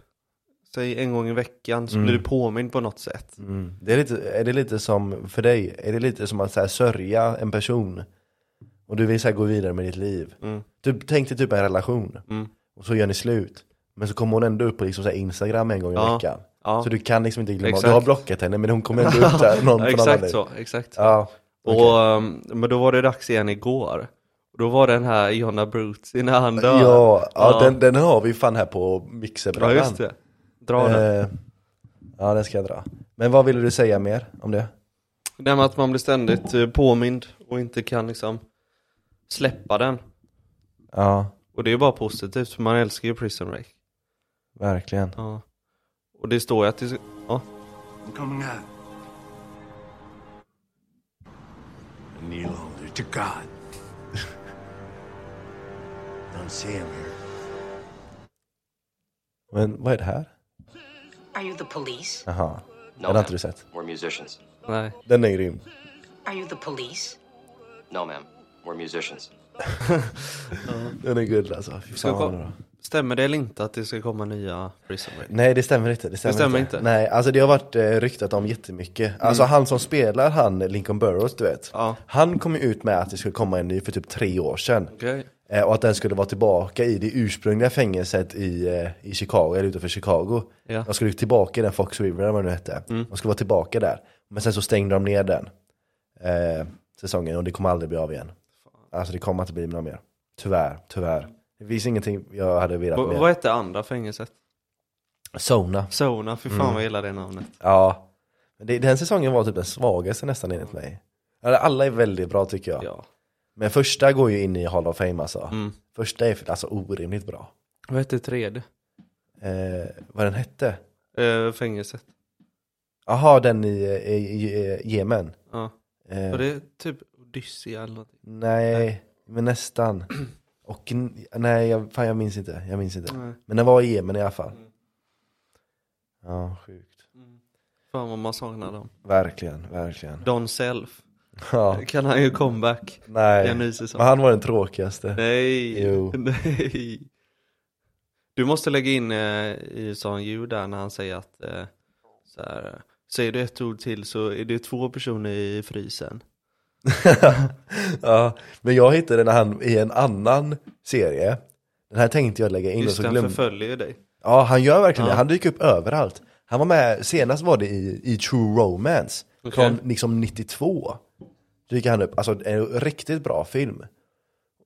Speaker 1: säg en gång i veckan så
Speaker 2: Mm.
Speaker 1: blir du påmind på något sätt.
Speaker 2: Mm. Det är, lite, är det lite som, för dig, är det lite som att så här, sörja en person? Och du vill så här, gå vidare med ditt liv?
Speaker 1: Mm.
Speaker 2: Typ, tänk dig typ en relation,
Speaker 1: Mm.
Speaker 2: Och så gör ni slut. Men så kommer hon ändå upp på liksom, så här, Instagram en gång i
Speaker 1: Ja.
Speaker 2: veckan.
Speaker 1: Ja,
Speaker 2: Så du kan liksom inte glömma,
Speaker 1: Exakt.
Speaker 2: du har blockat henne men hon kommer ändå upp där, någon
Speaker 1: ja exakt så, exakt så.
Speaker 2: Ja,
Speaker 1: Och,
Speaker 2: okej.
Speaker 1: ehm, men då var det dags igen igår. Då var den här Jonna Brutti när han dör.
Speaker 2: ja, ja,
Speaker 1: Ja.
Speaker 2: Den, den har vi fan här på
Speaker 1: Ja,
Speaker 2: mixerbrädan.
Speaker 1: just det. Dra den.
Speaker 2: Eh, ja, den ska jag dra. Men vad ville du säga mer om det?
Speaker 1: Det med att man blir ständigt eh, påmind och inte kan liksom släppa den.
Speaker 2: Ja,
Speaker 1: Och det är bara positivt för man älskar ju Prison Break.
Speaker 2: verkligen.
Speaker 1: Ja. Och det står ju att det ja.
Speaker 4: I'm coming out. I kneel holder to God. Don't see him here.
Speaker 2: Men vad är det här?
Speaker 5: Are you the police?
Speaker 2: Jaha,
Speaker 6: No,
Speaker 2: den har inte du sett.
Speaker 6: We're musicians.
Speaker 1: Nej.
Speaker 2: Den är grym.
Speaker 5: Are you the police?
Speaker 6: No, ma'am. We're musicians.
Speaker 2: Den är guld alltså.
Speaker 1: Ska kom-. Stämmer det eller inte att det ska komma nya Prison Break?
Speaker 2: Nej det stämmer inte. Det stämmer,
Speaker 1: stämmer inte?
Speaker 2: Nej, alltså det har varit eh, ryktat om jättemycket. Alltså han som spelar han, Lincoln Burrows du vet.
Speaker 1: Ja.
Speaker 2: Han kom ju ut med att det skulle komma en ny för typ tre år sedan.
Speaker 1: Okej.
Speaker 2: Eh, och att den skulle vara tillbaka i det ursprungliga fängelset i, eh, i Chicago, eller utanför Chicago.
Speaker 1: Ja.
Speaker 2: De skulle tillbaka i den Fox River eller vad det nu hette.
Speaker 1: Mm.
Speaker 2: De skulle vara tillbaka där. Men sen så stängde de ner den säsongen och det kommer aldrig bli av igen. Alltså det kommer inte bli något mer. Tyvärr, tyvärr. Det finns ingenting jag hade velat mer.
Speaker 1: vad hette andra fängelset?
Speaker 2: Sona.
Speaker 1: Sona, för fan
Speaker 2: Mm.
Speaker 1: vad jag gillar det namnet.
Speaker 2: Ja. Det, den säsongen var typ den svagaste nästan enligt mig. Alla är väldigt bra tycker jag.
Speaker 1: Ja.
Speaker 2: Men första går ju in i Hall of Fame alltså.
Speaker 1: Mm.
Speaker 2: Första är alltså orimligt bra.
Speaker 1: Vad hette tredje?
Speaker 2: Eh, vad den hette?
Speaker 1: Eh, fängelset.
Speaker 2: Jaha, den i, i, i, i Jemen.
Speaker 1: Ja.
Speaker 2: Eh,
Speaker 1: Var det typ Odyssey eller något?
Speaker 2: nej, men nästan. Och nej, jag, fan jag minns inte. Jag minns inte.
Speaker 1: Nej.
Speaker 2: Men den var i Jemen i alla fall. Ja, sjukt.
Speaker 1: Fan vad man saknar dem.
Speaker 2: Verkligen, verkligen.
Speaker 1: Don Self.
Speaker 2: Ja,
Speaker 1: Kan han ju comeback
Speaker 2: nej.
Speaker 1: en ny säsong.
Speaker 2: Men han var den tråkigaste.
Speaker 1: Nej,
Speaker 2: Jo.
Speaker 1: nej. Du måste lägga in eh, i sån ljud där när han säger att eh, så här, säger du ett ord till så är det två personer i frysen.
Speaker 2: ja, men jag hittade när han i en annan serie. Den här tänkte jag lägga in och
Speaker 1: Just
Speaker 2: så
Speaker 1: den
Speaker 2: glömde
Speaker 1: förföljer ju dig.
Speaker 2: Ja, han gör verkligen
Speaker 1: Ja.
Speaker 2: det. Han dyker upp överallt. Han var med, senast var det i, i True Romance.
Speaker 1: Okej.
Speaker 2: Från liksom 92. Dyker han upp, alltså en riktigt bra film.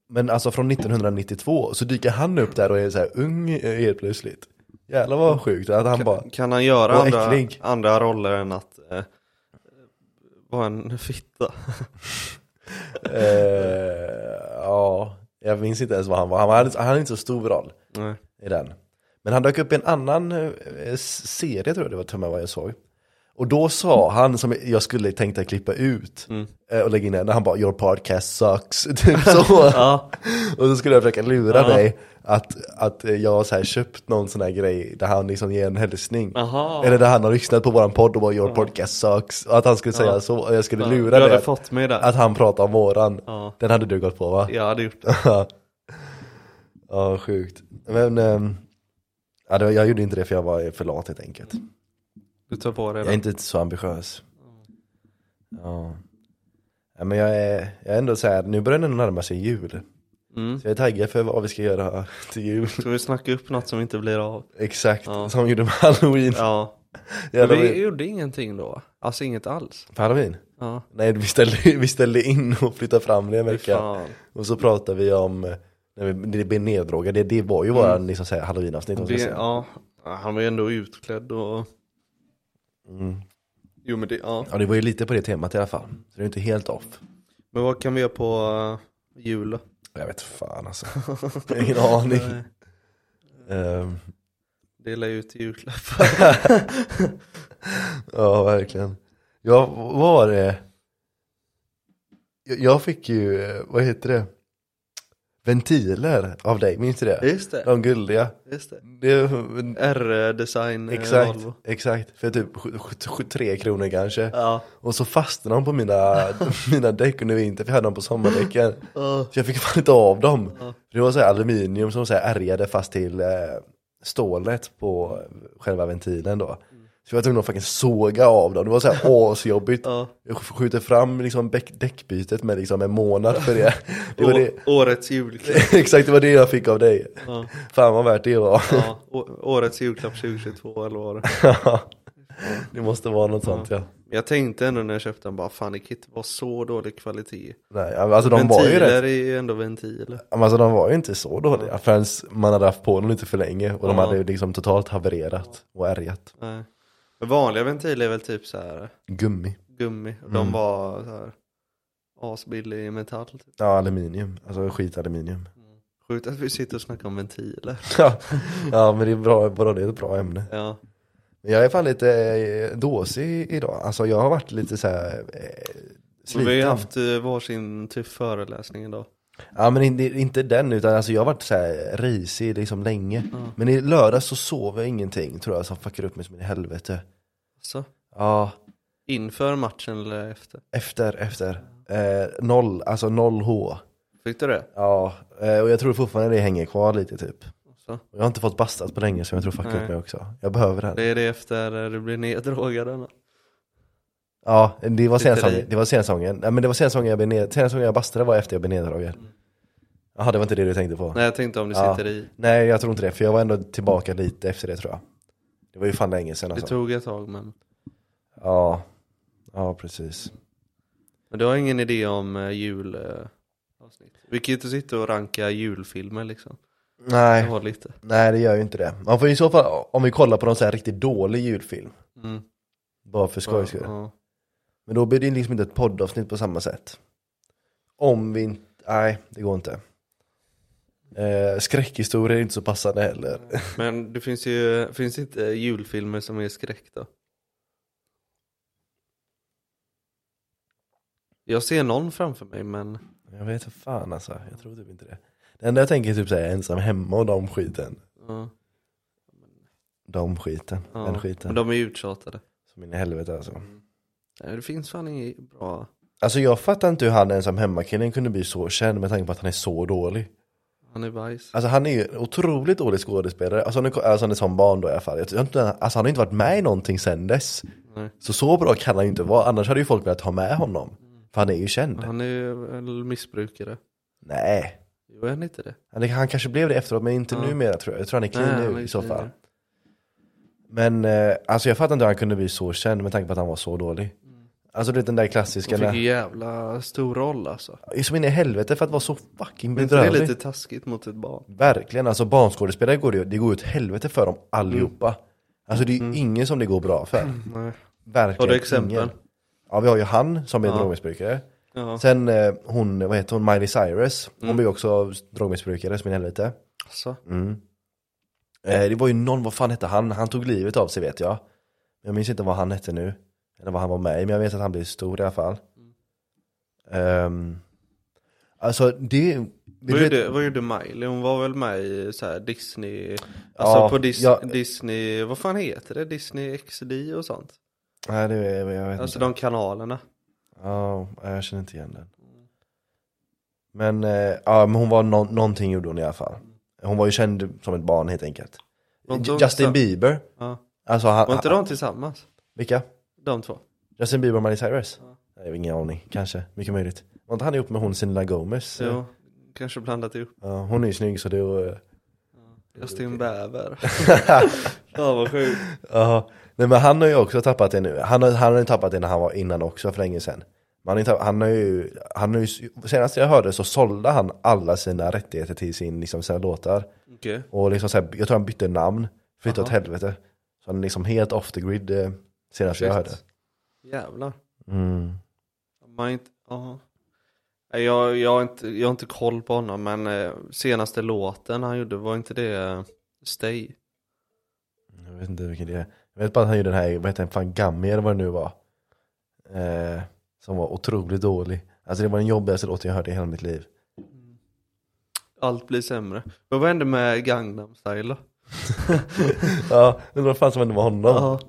Speaker 2: Men alltså från 1992 så dyker han upp där och är så här ung helt plötsligt. Jävlar vad sjukt att han bara,
Speaker 1: Kan han göra
Speaker 2: Och
Speaker 1: andra,
Speaker 2: äcklig.
Speaker 1: andra roller än att eh, vara en fitta?
Speaker 2: eh, ja, jag minns inte ens vad han var. Han, var, han hade inte så stor roll
Speaker 1: Nej.
Speaker 2: i den. Men han dök upp i en annan eh, serie tror jag det var med vad jag såg. Och då sa han, som jag skulle tänkta klippa ut
Speaker 1: Mm.
Speaker 2: eh, och lägga in den, när han bara 'Your podcast sucks' typ så.
Speaker 1: Ja,
Speaker 2: Och så skulle jag försöka lura
Speaker 1: Ja.
Speaker 2: dig att, att jag har köpt någon sån här grej där han liksom ger en hälsning.
Speaker 1: aha.
Speaker 2: Eller där han har lyssnat på våran podd och bara 'Your podcast sucks' och att han skulle säga
Speaker 1: Ja.
Speaker 2: så, och jag skulle
Speaker 1: Ja,
Speaker 2: lura dig
Speaker 1: fått mig där.
Speaker 2: att han pratar om våran.
Speaker 1: Ja,
Speaker 2: Den hade du gått på va?
Speaker 1: jag hade gjort det.
Speaker 2: Ja, ja sjukt. Men, ehm, ja, det, jag gjorde inte det för jag var för lat helt enkelt.
Speaker 1: Du tar på dig
Speaker 2: Jag är inte så ambitiös. Ja. ja men jag är, jag är ändå så här, nu börjar det närma sig jul.
Speaker 1: Mm.
Speaker 2: Så jag är taggad för vad vi ska göra till jul.
Speaker 1: Ska vi snacka upp något som inte blir av?
Speaker 2: Exakt,
Speaker 1: Ja.
Speaker 2: som vi gjorde med halloween.
Speaker 1: Ja.
Speaker 2: Jävlar,
Speaker 1: vi
Speaker 2: vi...
Speaker 1: gjorde ingenting då. Alltså inget alls.
Speaker 2: På halloween?
Speaker 1: Ja.
Speaker 2: Nej, vi ställde, vi ställde in och flyttade fram det en vecka.
Speaker 1: fan.
Speaker 2: Och så pratade vi om, eh, när vi, det blev neddrogade, det, det var ju våran liksom, så här, halloween-avsnitt.
Speaker 1: ja, han var ju ändå utklädd och...
Speaker 2: Mm.
Speaker 1: Jo men det, ja.
Speaker 2: Ja det var ju lite på det temat i alla fall. Så det är inte helt off.
Speaker 1: Men vad kan vi göra på uh, jul då?
Speaker 2: Jag vet fan alltså. Jag har ingen aning.
Speaker 1: Nej,
Speaker 2: Ehm,
Speaker 1: Dela ut julklappar.
Speaker 2: ja verkligen. Ja, vad var det? Jag- Jag fick ju, eh, vad heter det? Ventiler av dig, minns du det?
Speaker 1: Just det,
Speaker 2: De guldiga.
Speaker 1: just det.
Speaker 2: det
Speaker 1: R-design eh,
Speaker 2: exakt,
Speaker 1: Volvo.
Speaker 2: exakt. För typ sju- sju- sju- tre kronor kanske.
Speaker 1: Ja.
Speaker 2: Och så fastnade de på mina, mina däck under vintern, för jag hade dem på sommardäcken. Så jag fick fan inte av dem.
Speaker 1: Ja.
Speaker 2: Det var så här aluminium som så här ärgade fast till eh, stålet på själva ventilen då. Så jag var tvungen att fucking såga av dem, det var så här asjobbigt.
Speaker 1: Ja.
Speaker 2: Jag skjuter fram liksom däckbytet med liksom en månad för det. det, var det
Speaker 1: Årets julklapp.
Speaker 2: exakt, det var det jag fick av dig.
Speaker 1: Ja.
Speaker 2: Fan vad värt det var.
Speaker 1: Ja, årets julklapp 2022 eller vad det
Speaker 2: det måste vara något sånt ja.
Speaker 1: Jag tänkte ändå när jag köpte den bara fan det kan inte vara så dålig kvalitet.
Speaker 2: Nej, alltså de var ju
Speaker 1: ventiler
Speaker 2: rätt,
Speaker 1: är ju ändå ventiler.
Speaker 2: alltså de var ju inte så dåliga förrän man hade haft på dem lite för länge och de
Speaker 1: Ja.
Speaker 2: hade liksom totalt havererat och ärgat.
Speaker 1: Nej. Vanliga ventiler är väl typ så här
Speaker 2: Gummi.
Speaker 1: gummi. Och
Speaker 2: Mm.
Speaker 1: De var så här asbillig metall. Typ.
Speaker 2: Ja, aluminium. Alltså skitaluminium.
Speaker 1: Sjukt att vi sitter och snackar om ventiler.
Speaker 2: ja, ja, men det är bra, bra, det är ett bra ämne.
Speaker 1: Ja.
Speaker 2: Men Jag är fan lite eh, dåsig idag. Alltså jag har varit lite så här eh,
Speaker 1: Men vi har ju
Speaker 2: sliten.
Speaker 1: haft eh, varsin tuff föreläsning idag.
Speaker 2: Ja men inte, inte den utan alltså jag har varit så här risig liksom länge. Men i lördags så sov jag ingenting tror jag som fuckar upp mig som i helvete.
Speaker 1: Så.
Speaker 2: Ja,
Speaker 1: Inför matchen eller efter?
Speaker 2: efter, efter. Eh, noll, alltså noll H.
Speaker 1: Fick du det?
Speaker 2: Ja, eh, och jag tror fortfarande det hänger kvar lite typ.
Speaker 1: Så.
Speaker 2: Jag har inte fått bastat på länge så jag tror fuckar
Speaker 1: Nej.
Speaker 2: upp mig också. Jag behöver det.
Speaker 1: Det
Speaker 2: Här.
Speaker 1: är det efter eh, du blir neddrogad eller?
Speaker 2: Ja, det var
Speaker 1: i.
Speaker 2: Det var sensäsongen. Nej men det var sensäsongen jag ned, sensäsongen jag bastade var efter jag blev neddragen. Jaha, det var inte det du tänkte på?
Speaker 1: Nej jag tänkte om du
Speaker 2: Ja.
Speaker 1: sitter i.
Speaker 2: Nej jag tror inte det, för jag var ändå tillbaka lite efter det tror jag. Det var ju fan länge sedan
Speaker 1: Det
Speaker 2: alltså.
Speaker 1: tog ett tag men.
Speaker 2: Ja, ja precis.
Speaker 1: Men du har ingen idé om uh, jul eh? Vi kan ju inte sitta och ranka julfilmer liksom. Jag
Speaker 2: Nej,
Speaker 1: har lite.
Speaker 2: nej det gör ju inte det. Man får i så fall, om vi kollar på någon sån här riktigt dålig julfilm.
Speaker 1: Mm.
Speaker 2: Bara för skojs skull.
Speaker 1: Ja.
Speaker 2: Men då blir det liksom inte ett poddavsnitt på samma sätt. Om vi inte, nej det går inte. Eh, skräckhistorier är inte så passande heller.
Speaker 1: Men det finns ju, finns inte julfilmer som är skräck då? Jag ser någon framför mig men
Speaker 2: Jag vet inte fan alltså, jag tror typ inte det. Det enda jag tänker är typ såhär ensam hemma och de skiten.
Speaker 1: ja,
Speaker 2: De skiten,
Speaker 1: ja.
Speaker 2: den skiten.
Speaker 1: Men de är uttjatade.
Speaker 2: Som in i helvete alltså.
Speaker 1: Nej, det finns fan inget bra.
Speaker 2: Alltså jag fattar inte hur han ensam hemma-killen kunde bli så känd med tanke på att han är så dålig.
Speaker 1: Han är bajs.
Speaker 2: Alltså han är ju otroligt dålig skådespelare, alltså han är, alltså han är som barn då i alla fall. Jag inte, alltså han har inte varit med i någonting sen dess.
Speaker 1: Nej.
Speaker 2: Så så bra kan han ju inte vara, annars hade ju folk velat ha med honom. För han är ju känd.
Speaker 1: Han är ju missbrukare.
Speaker 2: Nej,
Speaker 1: Jo, är han inte det?
Speaker 2: han, han kanske blev det efteråt men inte
Speaker 1: Ja.
Speaker 2: numera tror jag. Jag tror han är clean
Speaker 1: han
Speaker 2: nu
Speaker 1: är
Speaker 2: i så fall.
Speaker 1: nu.
Speaker 2: Men eh, alltså jag fattar inte hur han kunde bli så känd med tanke på att han var så dålig. Alltså det är den där klassiska,
Speaker 1: Han fick ju jävla stor roll alltså.
Speaker 2: som in i helvete för att vara så fucking
Speaker 1: Men inte det är
Speaker 2: bedrövlig.
Speaker 1: lite taskigt mot ett barn?
Speaker 2: Verkligen, alltså barnskådespelare går det, det går ju åt helvete för dem allihopa. Alltså det är ju
Speaker 1: Mm.
Speaker 2: ingen som det går bra för.
Speaker 1: Nej.
Speaker 2: Verkligen
Speaker 1: Har du exempel?
Speaker 2: ingen. Ja vi har ju han som är
Speaker 1: Ja.
Speaker 2: drogmissbrukare.
Speaker 1: Ja.
Speaker 2: Sen eh, hon, vad heter hon, Miley Cyrus. Hon
Speaker 1: Mm.
Speaker 2: blir också drogmissbrukare som in i helvete.
Speaker 1: Så.
Speaker 2: Mm. Eh, det var ju någon, vad fan hette han? Han tog livet av sig vet jag. Jag minns inte vad han hette nu. Eller vad han var med i, men jag vet att han blev stor i alla fall. Ehm, alltså det...
Speaker 1: Vad gjorde, vad gjorde Miley? Hon var väl med i så här Disney, alltså
Speaker 2: Ja,
Speaker 1: på Dis,
Speaker 2: ja.
Speaker 1: Disney, vad fan heter det? Disney XD och sånt?
Speaker 2: Nej det jag vet
Speaker 1: Alltså
Speaker 2: inte.
Speaker 1: de kanalerna.
Speaker 2: Ja, jag känner inte igen den. Men, eh, ja men hon var nå- någonting gjorde hon i alla fall. Hon var ju känd som ett barn helt enkelt. Justin? Bieber.
Speaker 1: Ja.
Speaker 2: Alltså han,
Speaker 1: Var inte de tillsammans?
Speaker 2: Vilka?
Speaker 1: De två?
Speaker 2: Justin Bieber och Miley Cyrus? Jag har ingen aning, kanske, mycket möjligt. Var inte han ihop med hon Selena Gomez?
Speaker 1: Jo, kanske blandat ihop.
Speaker 2: Ja, hon är ju snygg så det var... eh,
Speaker 1: Justin Bäver. ja vad sjukt.
Speaker 2: Ja, nej men han har ju också tappat det nu. Han har, han har ju tappat det när han var innan också för länge sedan. Han, tappat, han har ju, han har ju, senast jag hörde så sålde han alla sina rättigheter till sin, liksom, sina låtar.
Speaker 1: Okej.
Speaker 2: Och liksom så här, jag tror han bytte namn, flyttade åt helvete. Så han är liksom helt off the grid senast jag hörde.
Speaker 1: Shit. Jävlar.
Speaker 2: Mm.
Speaker 1: Inte, ja. Jag, jag, har inte, jag har inte koll på honom men eh, senaste låten han gjorde, var inte det eh, Stay?
Speaker 2: Jag vet inte vilken det är. Jag vet bara att han gjorde den här, vad heter den, fan Gummy eller vad det nu var. Eh, som var otroligt dålig. Alltså det var den jobbigaste låten jag hörde i hela mitt liv.
Speaker 1: Allt blir sämre. Men vad hände med Gangnam style då?
Speaker 2: Ja, undrar vad fan som hände med honom.
Speaker 1: Ja.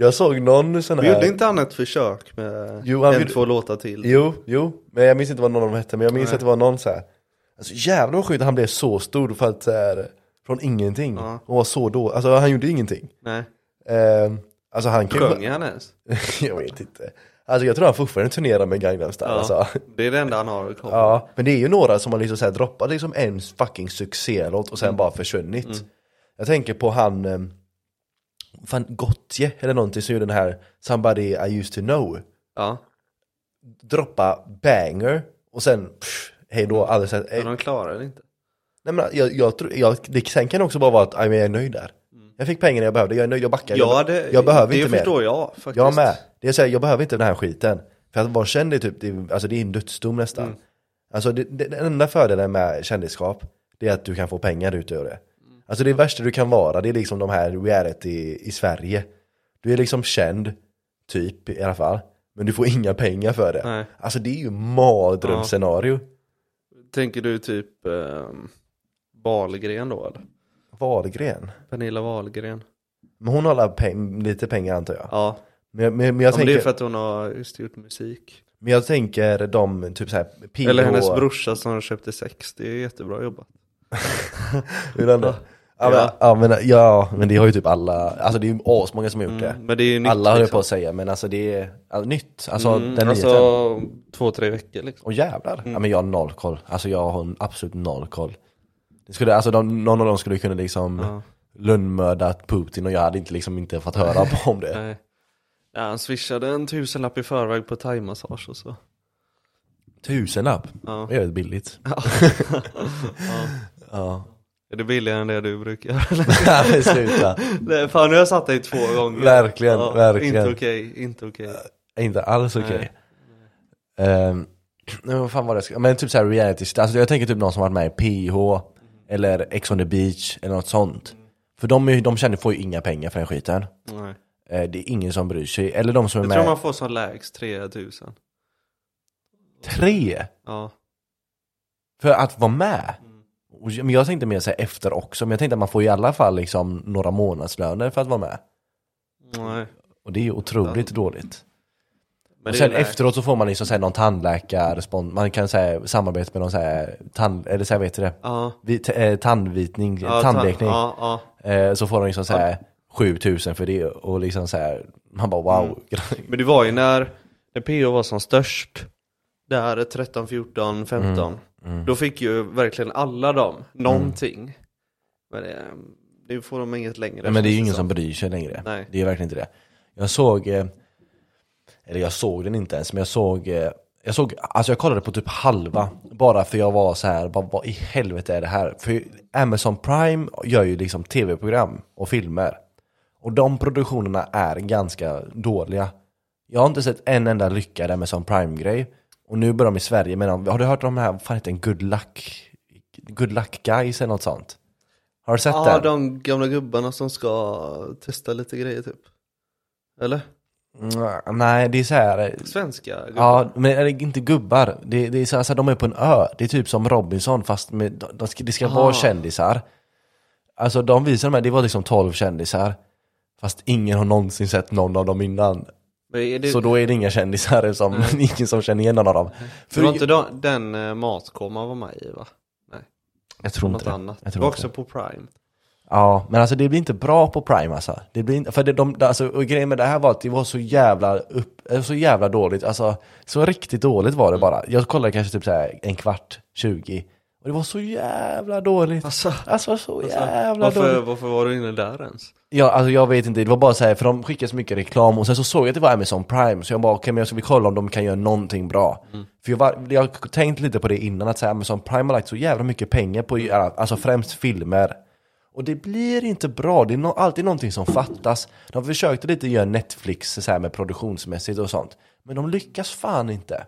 Speaker 2: Jag såg någon sån
Speaker 1: Men
Speaker 2: här...
Speaker 1: gjorde inte han ett försök med
Speaker 2: Jo,
Speaker 1: en,
Speaker 2: gjorde-
Speaker 1: två låtar till?
Speaker 2: Jo, jo, men jag minns inte vad någon av dem hette, men jag minns
Speaker 1: Nej.
Speaker 2: att det var någon så här. Alltså jävlar vad sjukt han blev så stor för att så här, Från ingenting.
Speaker 1: Ja.
Speaker 2: Och var så då, alltså han gjorde ingenting.
Speaker 1: Nej.
Speaker 2: Eh, alltså han kan
Speaker 1: Sjöng han ens?
Speaker 2: Jag vet inte. Alltså jag tror han fortfarande turnerar med Gangnam style
Speaker 1: Ja.
Speaker 2: alltså.
Speaker 1: Det är det enda han har kvar.
Speaker 2: Ja, men det är ju några som har liksom så här droppat liksom en fucking succélåt och sen bara försvunnit. Jag tänker på han, eh, fan Gottje eller någonting som gjorde den här Somebody I used to know.
Speaker 1: Ja.
Speaker 2: Droppa banger och sen pff, hej då, sett.
Speaker 1: Men de klarar det inte.
Speaker 2: Nej men jag, jag tror, jag, det, sen kan det också bara vara att aj, men jag är nöjd där. Jag fick pengarna jag behövde, jag är nöjd, jag backar.
Speaker 1: Ja,
Speaker 2: jag,
Speaker 1: det,
Speaker 2: jag behöver
Speaker 1: det
Speaker 2: inte mer.
Speaker 1: förstår jag faktiskt.
Speaker 2: Jag med. Det är så här, jag behöver inte den här skiten. För att vara känd är typ, det, är- alltså det är en dödsdom nästan.
Speaker 1: Mm.
Speaker 2: Alltså det, det, den enda fördelen med kändisskap, det är att du kan få pengar ut ur det. Alltså det värsta du kan vara, det är liksom de här reality i Sverige. Du är liksom känd, typ i alla fall. Men du får inga pengar för det.
Speaker 1: Nej.
Speaker 2: Alltså det är ju mardrömsscenario.
Speaker 1: Tänker du typ eh, Wahlgren då eller?
Speaker 2: Wahlgren.
Speaker 1: Pernilla Wahlgren?
Speaker 2: Men hon har peng, lite pengar antar jag.
Speaker 1: Ja,
Speaker 2: Men, jag- men, men, jag
Speaker 1: ja men
Speaker 2: tänker,
Speaker 1: det är för att hon har just gjort musik.
Speaker 2: men jag tänker de typ såhär PH...
Speaker 1: Eller hennes brorsa som köpte sex, det är jättebra jobbat.
Speaker 2: Hur den då? Ja, men, ja, men, ja, men det har ju typ alla, alltså det är ju asmånga som har gjort det.
Speaker 1: Mm, men det är ju nytt
Speaker 2: alla höll
Speaker 1: liksom.
Speaker 2: på att säga, men alltså det är ja, nytt. Alltså
Speaker 1: Mm,
Speaker 2: den
Speaker 1: alltså
Speaker 2: nyheten.
Speaker 1: två, tre veckor liksom.
Speaker 2: Åh jävlar. Ja men jag har noll koll. Alltså jag har absolut noll koll. Det skulle, alltså de, någon av dem skulle kunna liksom
Speaker 1: Ja.
Speaker 2: lönnmördat Putin och jag hade inte liksom inte fått höra på om det.
Speaker 1: Nej. Ja, han swishade en tusenlapp i förväg på thaimassage och så.
Speaker 2: Tusenlapp?
Speaker 1: Ja.
Speaker 2: Det är väldigt billigt.
Speaker 1: Ja.
Speaker 2: Ja.
Speaker 1: Är det billigare än det du brukar?
Speaker 2: Nej men sluta.
Speaker 1: Nej, fan nu har jag satt dig två gånger.
Speaker 2: Verkligen, verkligen.
Speaker 1: Inte okej, inte okej.
Speaker 2: Inte alls okej. Ehm, nej, vad fan var det jag ska- Men typ såhär reality, alltså jag tänker typ någon som varit med i PH Eller Ex on the beach, eller något sånt För de, är, de känner, får ju inga pengar för den skiten
Speaker 1: Nej.
Speaker 2: Eh, Det är ingen som bryr sig, eller de som är
Speaker 1: Jag
Speaker 2: med
Speaker 1: tror man får som lägst 3000.
Speaker 2: Tre!
Speaker 1: Ja.
Speaker 2: För att vara med! Men jag tänkte mer säga efter också, men jag tänkte att man får i alla fall liksom några månadslöner för att vara med
Speaker 1: Nej.
Speaker 2: Och det är ju otroligt dåligt
Speaker 1: Men
Speaker 2: och sen efteråt så får man liksom säga någon tandläkare, man kan säga samarbeta med någon så här, tand, eller så här, vet du det?
Speaker 1: Ja.
Speaker 2: Vi, t- eh, tandvitning,
Speaker 1: Ja,
Speaker 2: tandblekning.
Speaker 1: Ja, ja.
Speaker 2: Eh, så får de liksom såhär 7000 för det och liksom såhär, man bara wow.
Speaker 1: Men det var ju när, när PO var som störst. Där 13, 14, 15.
Speaker 2: Mm,
Speaker 1: Då fick ju verkligen alla dem någonting. Men det, det får de inget längre.
Speaker 2: Nej, men det är ju ingen
Speaker 1: som.
Speaker 2: som bryr sig längre.
Speaker 1: Nej.
Speaker 2: Det är verkligen inte det. Jag såg, eh, eller jag såg den inte ens, men jag såg, eh, jag såg, alltså jag kollade på typ halva, bara för jag var så här, bara, vad i helvete är det här? För Amazon Prime gör ju liksom tv-program och filmer. Och de produktionerna är ganska dåliga. Jag har inte sett en enda lyckad Amazon Prime-grej. Och nu börjar de i Sverige, men har du hört om den här, fan heter den, Good Luck, Good Luck Guys eller något sånt? Har du sett
Speaker 1: Ja,
Speaker 2: den?
Speaker 1: de gamla gubbarna som ska testa lite grejer typ. Eller?
Speaker 2: Mm, Nej, det är så här. eh,
Speaker 1: Svenska gubbar.
Speaker 2: Ja, men är det inte gubbar. Det, det är så här, så här, de är på en ö. Det är typ som Robinson fast med, de, de ska, det ska vara
Speaker 1: Ah.
Speaker 2: kändisar. Alltså de visar de här, det var liksom 12 kändisar. Fast ingen har någonsin sett någon av dem innan.
Speaker 1: Det,
Speaker 2: Så då är det inga kändisar som, ingen som känner igen någon av dem.
Speaker 1: det var inte de, den uh, matkoman var med i va? Nej,
Speaker 2: jag tror
Speaker 1: något
Speaker 2: inte det.
Speaker 1: annat.
Speaker 2: Jag
Speaker 1: Det
Speaker 2: tror
Speaker 1: var
Speaker 2: inte
Speaker 1: också
Speaker 2: det.
Speaker 1: på Prime.
Speaker 2: Ja, men alltså det blir inte bra på Prime alltså. Det blir inte, för det, de, alltså, och grejen med det här var att det var så jävla upp, eh, så jävla dåligt, alltså så riktigt dåligt var det bara. Jag kollade kanske typ så här en kvart, 20 och det var så jävla dåligt.
Speaker 1: Alltså,
Speaker 2: Alltså så jävla
Speaker 1: varför,
Speaker 2: dåligt.
Speaker 1: varför var du inne där ens?
Speaker 2: Ja, alltså jag vet inte, det var bara så här, för de skickade så mycket reklam och sen så såg jag att det var Amazon Prime så jag bara okej men jag ska vi kolla om de kan göra någonting bra. För jag, var, jag har tänkt lite på det innan att så här, Amazon Prime har lagt så jävla mycket pengar på, alltså främst filmer. Och det blir inte bra, det är no alltid någonting som fattas. De försökte lite göra Netflix så här med produktionsmässigt och sånt. Men de lyckas fan inte.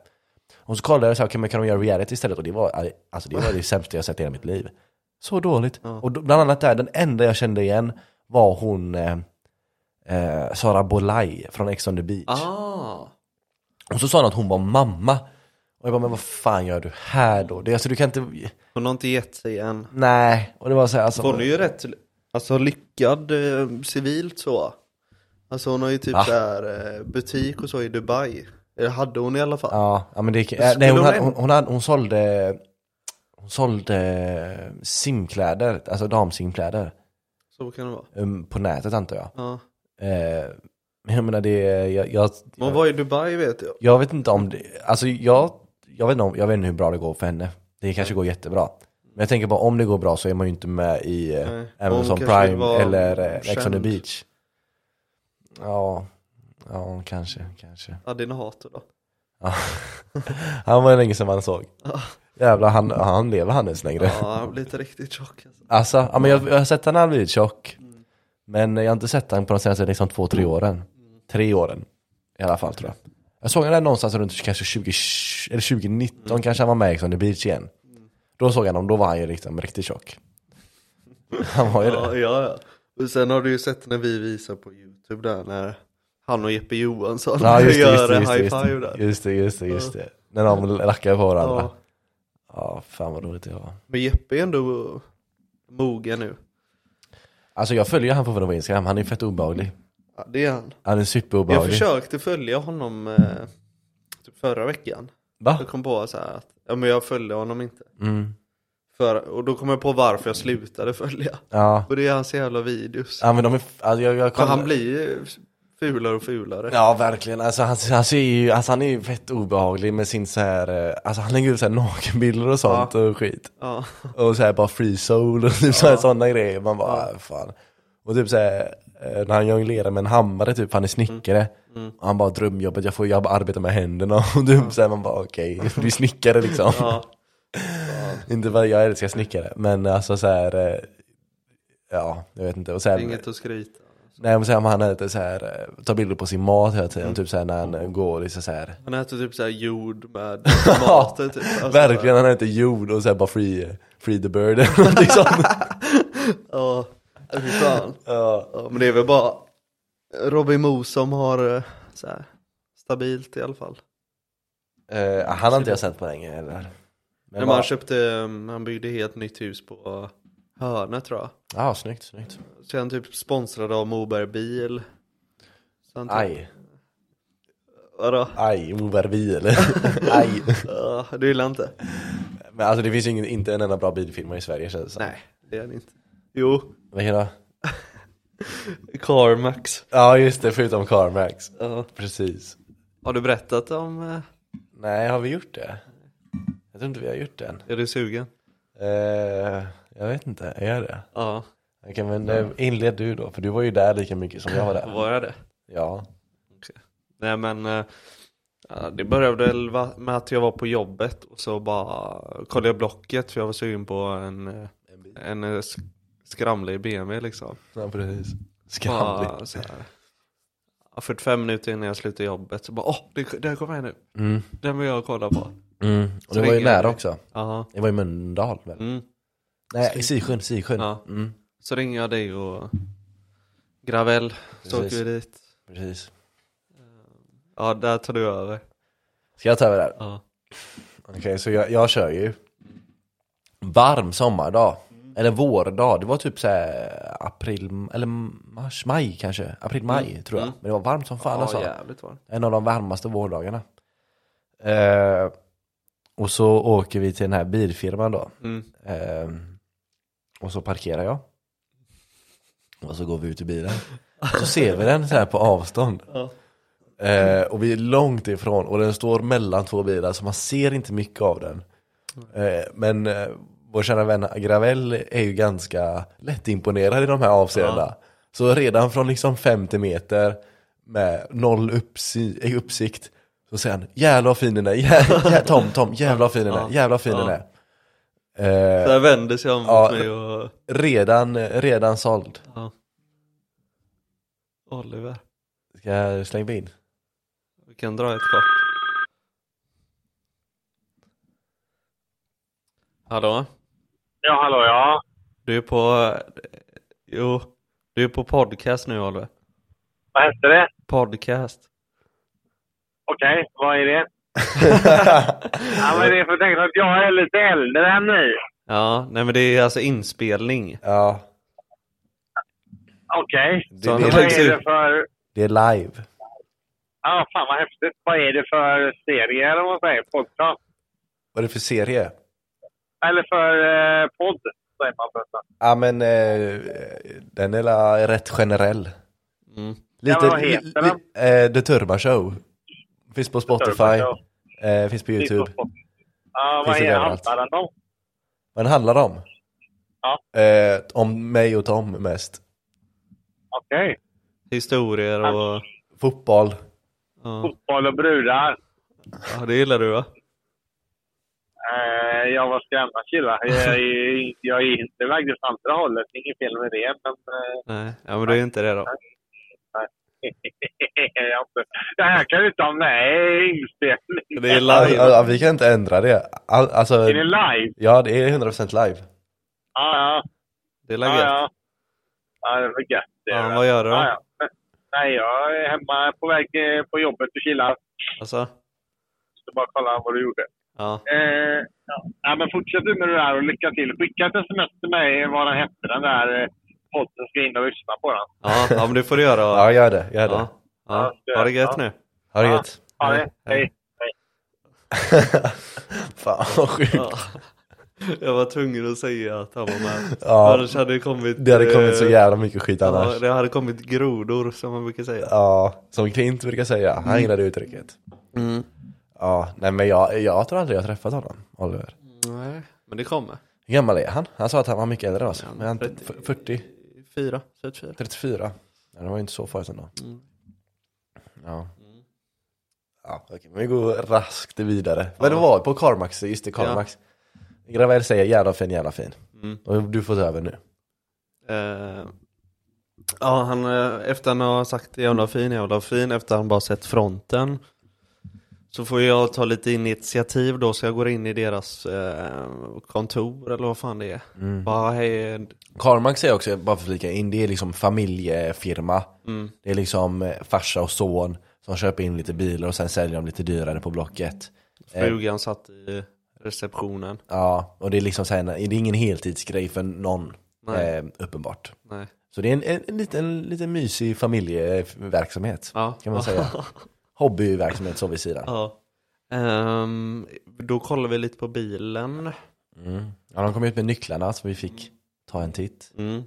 Speaker 2: Och så kollade jag så här, okay, kan de göra reality istället? Och det var, alltså det var det sämsta jag sett i hela mitt liv. Så dåligt. Och då, bland annat där, den enda jag kände igen var hon eh, eh, Sara Bolaj från Ex on the beach.
Speaker 1: Ah,
Speaker 2: Och så sa hon att hon var mamma. Och jag bara, men vad fan gör du här då? Det, alltså du kan inte,
Speaker 1: hon har inte gett sig än.
Speaker 2: nej. Och det var så här, alltså,
Speaker 1: Hon är ju rätt, alltså lyckad eh, civilt så. Alltså hon har ju typ så här eh, butik och så i Dubai. Eller hade hon i alla fall.
Speaker 2: Ja, ja men det, äh, nej, hon, hade, hon, hon, hade, hon sålde hon sålde simkläder, alltså damsimkläder.
Speaker 1: Så kan det vara.
Speaker 2: um, På nätet antar jag.
Speaker 1: Ja.
Speaker 2: Eh, Men jag menar det, jag, jag,
Speaker 1: hon var i Dubai vet jag.
Speaker 2: jag vet inte om det, alltså jag, jag vet inte, om, jag vet inte hur bra det går för henne. Det kanske går jättebra. Men jag tänker bara om det går bra så är man ju inte med i eh,
Speaker 1: Nej.
Speaker 2: Amazon Prime eller eh, Ex on the beach. Ja, ja kanske, kanske.
Speaker 1: Adinator då.
Speaker 2: Ja. han var länge sedan man såg. Jävlar, han, han lever han ens längre?
Speaker 1: Ja, han blir inte riktigt tjock alltså.
Speaker 2: Alltså, ja, men jag, jag har sett han när han blivit tjock. Men jag har inte sett han på de senaste liksom, två, tre åren. Tre åren. I alla fall tror jag. Jag såg där någonstans runt kanske 20, eller 2019 kanske han var med i Ex on the beach igen. Då såg jag honom, då var han ju liksom riktigt tjock. Han var ju
Speaker 1: Ja,
Speaker 2: det.
Speaker 1: ja, ja. Och sen har du ju sett när vi visar på YouTube där när han och Jeppe Johansson
Speaker 2: Ja just det, just det, just det, just det,
Speaker 1: där.
Speaker 2: just det, just det, just det. När de lackar på varandra.
Speaker 1: Ja.
Speaker 2: Ja, fan vad roligt det var.
Speaker 1: Men Jeppe är ändå mogen nu.
Speaker 2: Alltså jag följer han på Instagram, han är fett obehaglig.
Speaker 1: Ja, det är han.
Speaker 2: Han är
Speaker 1: Jag
Speaker 2: superobehaglig.
Speaker 1: försökte följa honom eh, typ förra veckan.
Speaker 2: Va?
Speaker 1: Jag kom på så här att, ja men jag följde honom inte.
Speaker 2: Mm.
Speaker 1: För, och då kom jag på varför jag slutade följa.
Speaker 2: Ja.
Speaker 1: Och det är hans jävla videos.
Speaker 2: ja, men de är, alltså jag, jag kollar-
Speaker 1: han blir ju fulare och fulare.
Speaker 2: Ja verkligen, alltså han, han ser ju, alltså han är ju fett obehaglig med sin så här, eh, alltså han lägger ut så här nakenbilder och sånt och skit.
Speaker 1: Ja.
Speaker 2: Och så här bara free soul och typ så här, sådana grejer, man bara ja. fan. Och typ så här, eh, när han jonglerar med en hammare typ, han är snickare. Och han bara drömjobbet, jag får jag arbeta med händerna och typ så här, man bara okej, du är snickare liksom.
Speaker 1: Ja.
Speaker 2: Inte att jag älskar snickare, men alltså så här. eh, Ja, jag vet inte. Och så här,
Speaker 1: Inget att skryta.
Speaker 2: Nej men här, han äter så här, eh, tar bilder på sin mat hela tiden, typ så här när han eh, går liksom så här.
Speaker 1: Han äter typ såhär jord med tomater typ. Alltså,
Speaker 2: Verkligen, han äter jord och så här bara free, free the bird eller någonting sånt.
Speaker 1: Ja, fy fan.
Speaker 2: ja.
Speaker 1: Ja, men det är väl bara Robin Moos som har eh, så här, stabilt i alla fall.
Speaker 2: Eh, han har inte jag sett på länge eller? Men
Speaker 1: Men
Speaker 2: bara-
Speaker 1: man köpte, um, han byggde helt nytt hus på Hörne tror jag.
Speaker 2: Ja, snyggt, snyggt.
Speaker 1: Så han typ sponsrad av Moberg bil. Han typ,
Speaker 2: Aj,
Speaker 1: Vadå?
Speaker 2: aj, Moberg bil. aj.
Speaker 1: Du gillar inte?
Speaker 2: Men alltså det finns ju ingen, inte en enda bra bilfilmer i Sverige känns det som.
Speaker 1: Nej, det är han inte. Jo,
Speaker 2: Vilken då?
Speaker 1: CarMax.
Speaker 2: Ja just det, förutom CarMax.
Speaker 1: Ja.
Speaker 2: Precis.
Speaker 1: Har du berättat om, eh,
Speaker 2: Nej, har vi gjort det? Jag tror inte vi har gjort det än.
Speaker 1: är du sugen?
Speaker 2: Eh, jag vet inte, är jag det?
Speaker 1: Ja,
Speaker 2: Okej men eh, inled du då, för du var ju där lika mycket som jag var där.
Speaker 1: var jag det?
Speaker 2: Ja.
Speaker 1: Nej men eh, ja, det började väl va- med att jag var på jobbet och så bara kollade jag Blocket för jag var sugen på en, eh, en eh, sk- skramlig BMW liksom.
Speaker 2: Ja precis. Skramlig.
Speaker 1: Bara, så här, ja, 45 minuter innan jag slutade jobbet så bara åh, det, det kommer här nu.
Speaker 2: Mm.
Speaker 1: Den vill jag kolla på.
Speaker 2: Mm. Och det var ju
Speaker 1: jag
Speaker 2: nära också.
Speaker 1: Ja.
Speaker 2: Det var i Mölndal väl?
Speaker 1: Mm.
Speaker 2: Nej, i Sisjön, Sisjön.
Speaker 1: Ja.
Speaker 2: Mm.
Speaker 1: Så ringer jag dig och Gravel, så åker
Speaker 2: Precis.
Speaker 1: vi dit.
Speaker 2: Precis.
Speaker 1: Ja, där tar du över.
Speaker 2: Ska jag ta över där?
Speaker 1: Ja.
Speaker 2: Okej, så jag, jag kör ju varm sommardag. Eller vårdag, det var typ så här april, eller mars, maj kanske. April, maj tror jag.
Speaker 1: Mm.
Speaker 2: Men det var varmt som fan
Speaker 1: ja,
Speaker 2: alltså.
Speaker 1: jävligt var det.
Speaker 2: En av de varmaste vårdagarna. Eh, och så åker vi till den här bilfirman då.
Speaker 1: Mm.
Speaker 2: Eh, och så parkerar jag. Och så går vi ut i bilen. Så ser vi den så här på avstånd.
Speaker 1: Ja.
Speaker 2: Eh, och vi är långt ifrån och den står mellan två bilar så man ser inte mycket av den. Eh, men eh, vår kära vän Gravel är ju ganska lättimponerad i de här avseendena. Så redan från liksom 50 meter med noll uppsi- i uppsikt så säger han jävlar vad fin den är, jä- Tom, Tom, jävlar vad fin den är, jävlar vad fin den är. Eh,
Speaker 1: Där vänder sig om
Speaker 2: Ja.
Speaker 1: mot mig och
Speaker 2: redan, redan såld.
Speaker 1: ja. Oliver.
Speaker 2: Ska jag slänga in?
Speaker 1: Vi kan dra ett kort. Hallå?
Speaker 3: Ja, hallå ja.
Speaker 1: Du är på... Jo, du är på podcast nu Oliver.
Speaker 3: Vad hette det?
Speaker 1: Podcast.
Speaker 3: Okej, vad är det? Ja, men det är för att tänka att jag är lite äldre än ni.
Speaker 1: Ja, nej men det är alltså inspelning.
Speaker 2: Ja,
Speaker 3: Okej.
Speaker 2: det,
Speaker 3: Vad är det för...
Speaker 2: det är live.
Speaker 3: Ja, fan vad häftigt. Vad är det för serie eller vad säger? Podcast?
Speaker 2: Vad är det för serie?
Speaker 3: Eller för eh, podd, säger man förresten.
Speaker 2: Ja men eh, den är la rätt generell.
Speaker 1: Mm.
Speaker 2: Lite,
Speaker 3: Ja, vad heter
Speaker 2: li,
Speaker 3: den?
Speaker 2: eh, The Turma Show. Finns på Spotify, eh, finns på YouTube.
Speaker 3: Ja, vad
Speaker 2: Finns det
Speaker 3: är
Speaker 2: överallt.
Speaker 3: handlar den om?
Speaker 2: Vad den handlar om?
Speaker 3: Ja.
Speaker 2: Eh, om mig och Tom mest.
Speaker 3: Okej.
Speaker 1: Historier och...
Speaker 2: Fotboll.
Speaker 1: Ja,
Speaker 3: Fotboll och brudar.
Speaker 1: ja det gillar du va?
Speaker 3: Eh, jag var skrämda killar. Jag, är- jag är inte vägde åt andra hållet. Inget fel med det, men... Eh,
Speaker 1: Nej, ja men du är inte det då.
Speaker 3: jag inte- det här kan du inte ha med i inspelningen.
Speaker 1: Det är
Speaker 2: Ja,
Speaker 1: live.
Speaker 2: ja, vi kan inte ändra det. All, alltså,
Speaker 3: Är det live?
Speaker 2: ja det är 100% live.
Speaker 3: Ja, ja.
Speaker 1: Det är
Speaker 3: Ja,
Speaker 1: läget.
Speaker 3: ja. ja det var gött. det
Speaker 1: Ja, vad gör du då?
Speaker 3: Ja, ja. Nej, jag är hemma på väg eh, på jobbet och chillar.
Speaker 1: Alltså,
Speaker 3: Så bara kolla vad du gjorde.
Speaker 1: ja.
Speaker 3: Eh, ja. ja, men fortsätt du med det där och lycka till. Skicka ett sms till mig vad den hette, den där eh, podden. Ska in och lyssna på den.
Speaker 1: Ja, ja men det får du göra.
Speaker 2: Ja, gör det. Gör det.
Speaker 1: ja. ja. Ha det gött nu.
Speaker 2: Ha det
Speaker 3: Ja.
Speaker 2: gött.
Speaker 3: Ha det. Hej.
Speaker 2: Fan vad sjukt.
Speaker 1: Ja. Jag var tvungen att säga att han var med.
Speaker 2: Ja.
Speaker 1: Annars hade det kommit...
Speaker 2: Det hade kommit så
Speaker 1: eh,
Speaker 2: jävla mycket skit
Speaker 1: Ja,
Speaker 2: annars.
Speaker 1: det hade kommit grodor som man brukar säga.
Speaker 2: Ja, som Klint brukar säga. Han gillar det uttrycket.
Speaker 1: Mm.
Speaker 2: Ja, nej men jag, jag tror aldrig jag har träffat honom, Oliver.
Speaker 1: Nej, men det kommer.
Speaker 2: Hur gammal är han? Han sa att han var mycket äldre än oss.
Speaker 1: Ja,
Speaker 2: Men han,
Speaker 1: 30.
Speaker 2: f- 40?
Speaker 1: Fyra, 34.
Speaker 2: 34? Nej, det var inte så farligt ändå.
Speaker 1: Mm.
Speaker 2: Ja. Ja, okej, men vi går raskt vidare. Men det var på Carmax, just det, Carmax. Gravel säger jävla fin, jävla fin.
Speaker 1: Mm.
Speaker 2: Och du får ta över nu.
Speaker 1: Eh, ja, han, eh, efter han har sagt jävla fin, jävla fin, efter han bara sett fronten. Så får jag ta lite initiativ då, så jag går in i deras eh, kontor eller vad fan det är.
Speaker 2: Mm.
Speaker 1: Bara hej,
Speaker 2: Carmax är också, bara för att flika in, det är liksom familjefirma.
Speaker 1: mm,
Speaker 2: Det är liksom eh, farsa och son som köper in lite bilar och sen säljer de lite dyrare på Blocket. Eh,
Speaker 1: frugan satt i receptionen.
Speaker 2: Ja, och det är liksom så här, det är ingen heltidsgrej för någon, eh, uppenbart.
Speaker 1: Nej.
Speaker 2: Så det är en, en, en liten, liten mysig familjeverksamhet,
Speaker 1: Ja.
Speaker 2: kan man säga. Hobbyverksamhet så vid sidan.
Speaker 1: Ja. Ehm, då kollar vi lite på bilen.
Speaker 2: Mm. Ja, de kom ut med nycklarna så vi fick ta en titt.
Speaker 1: Mm.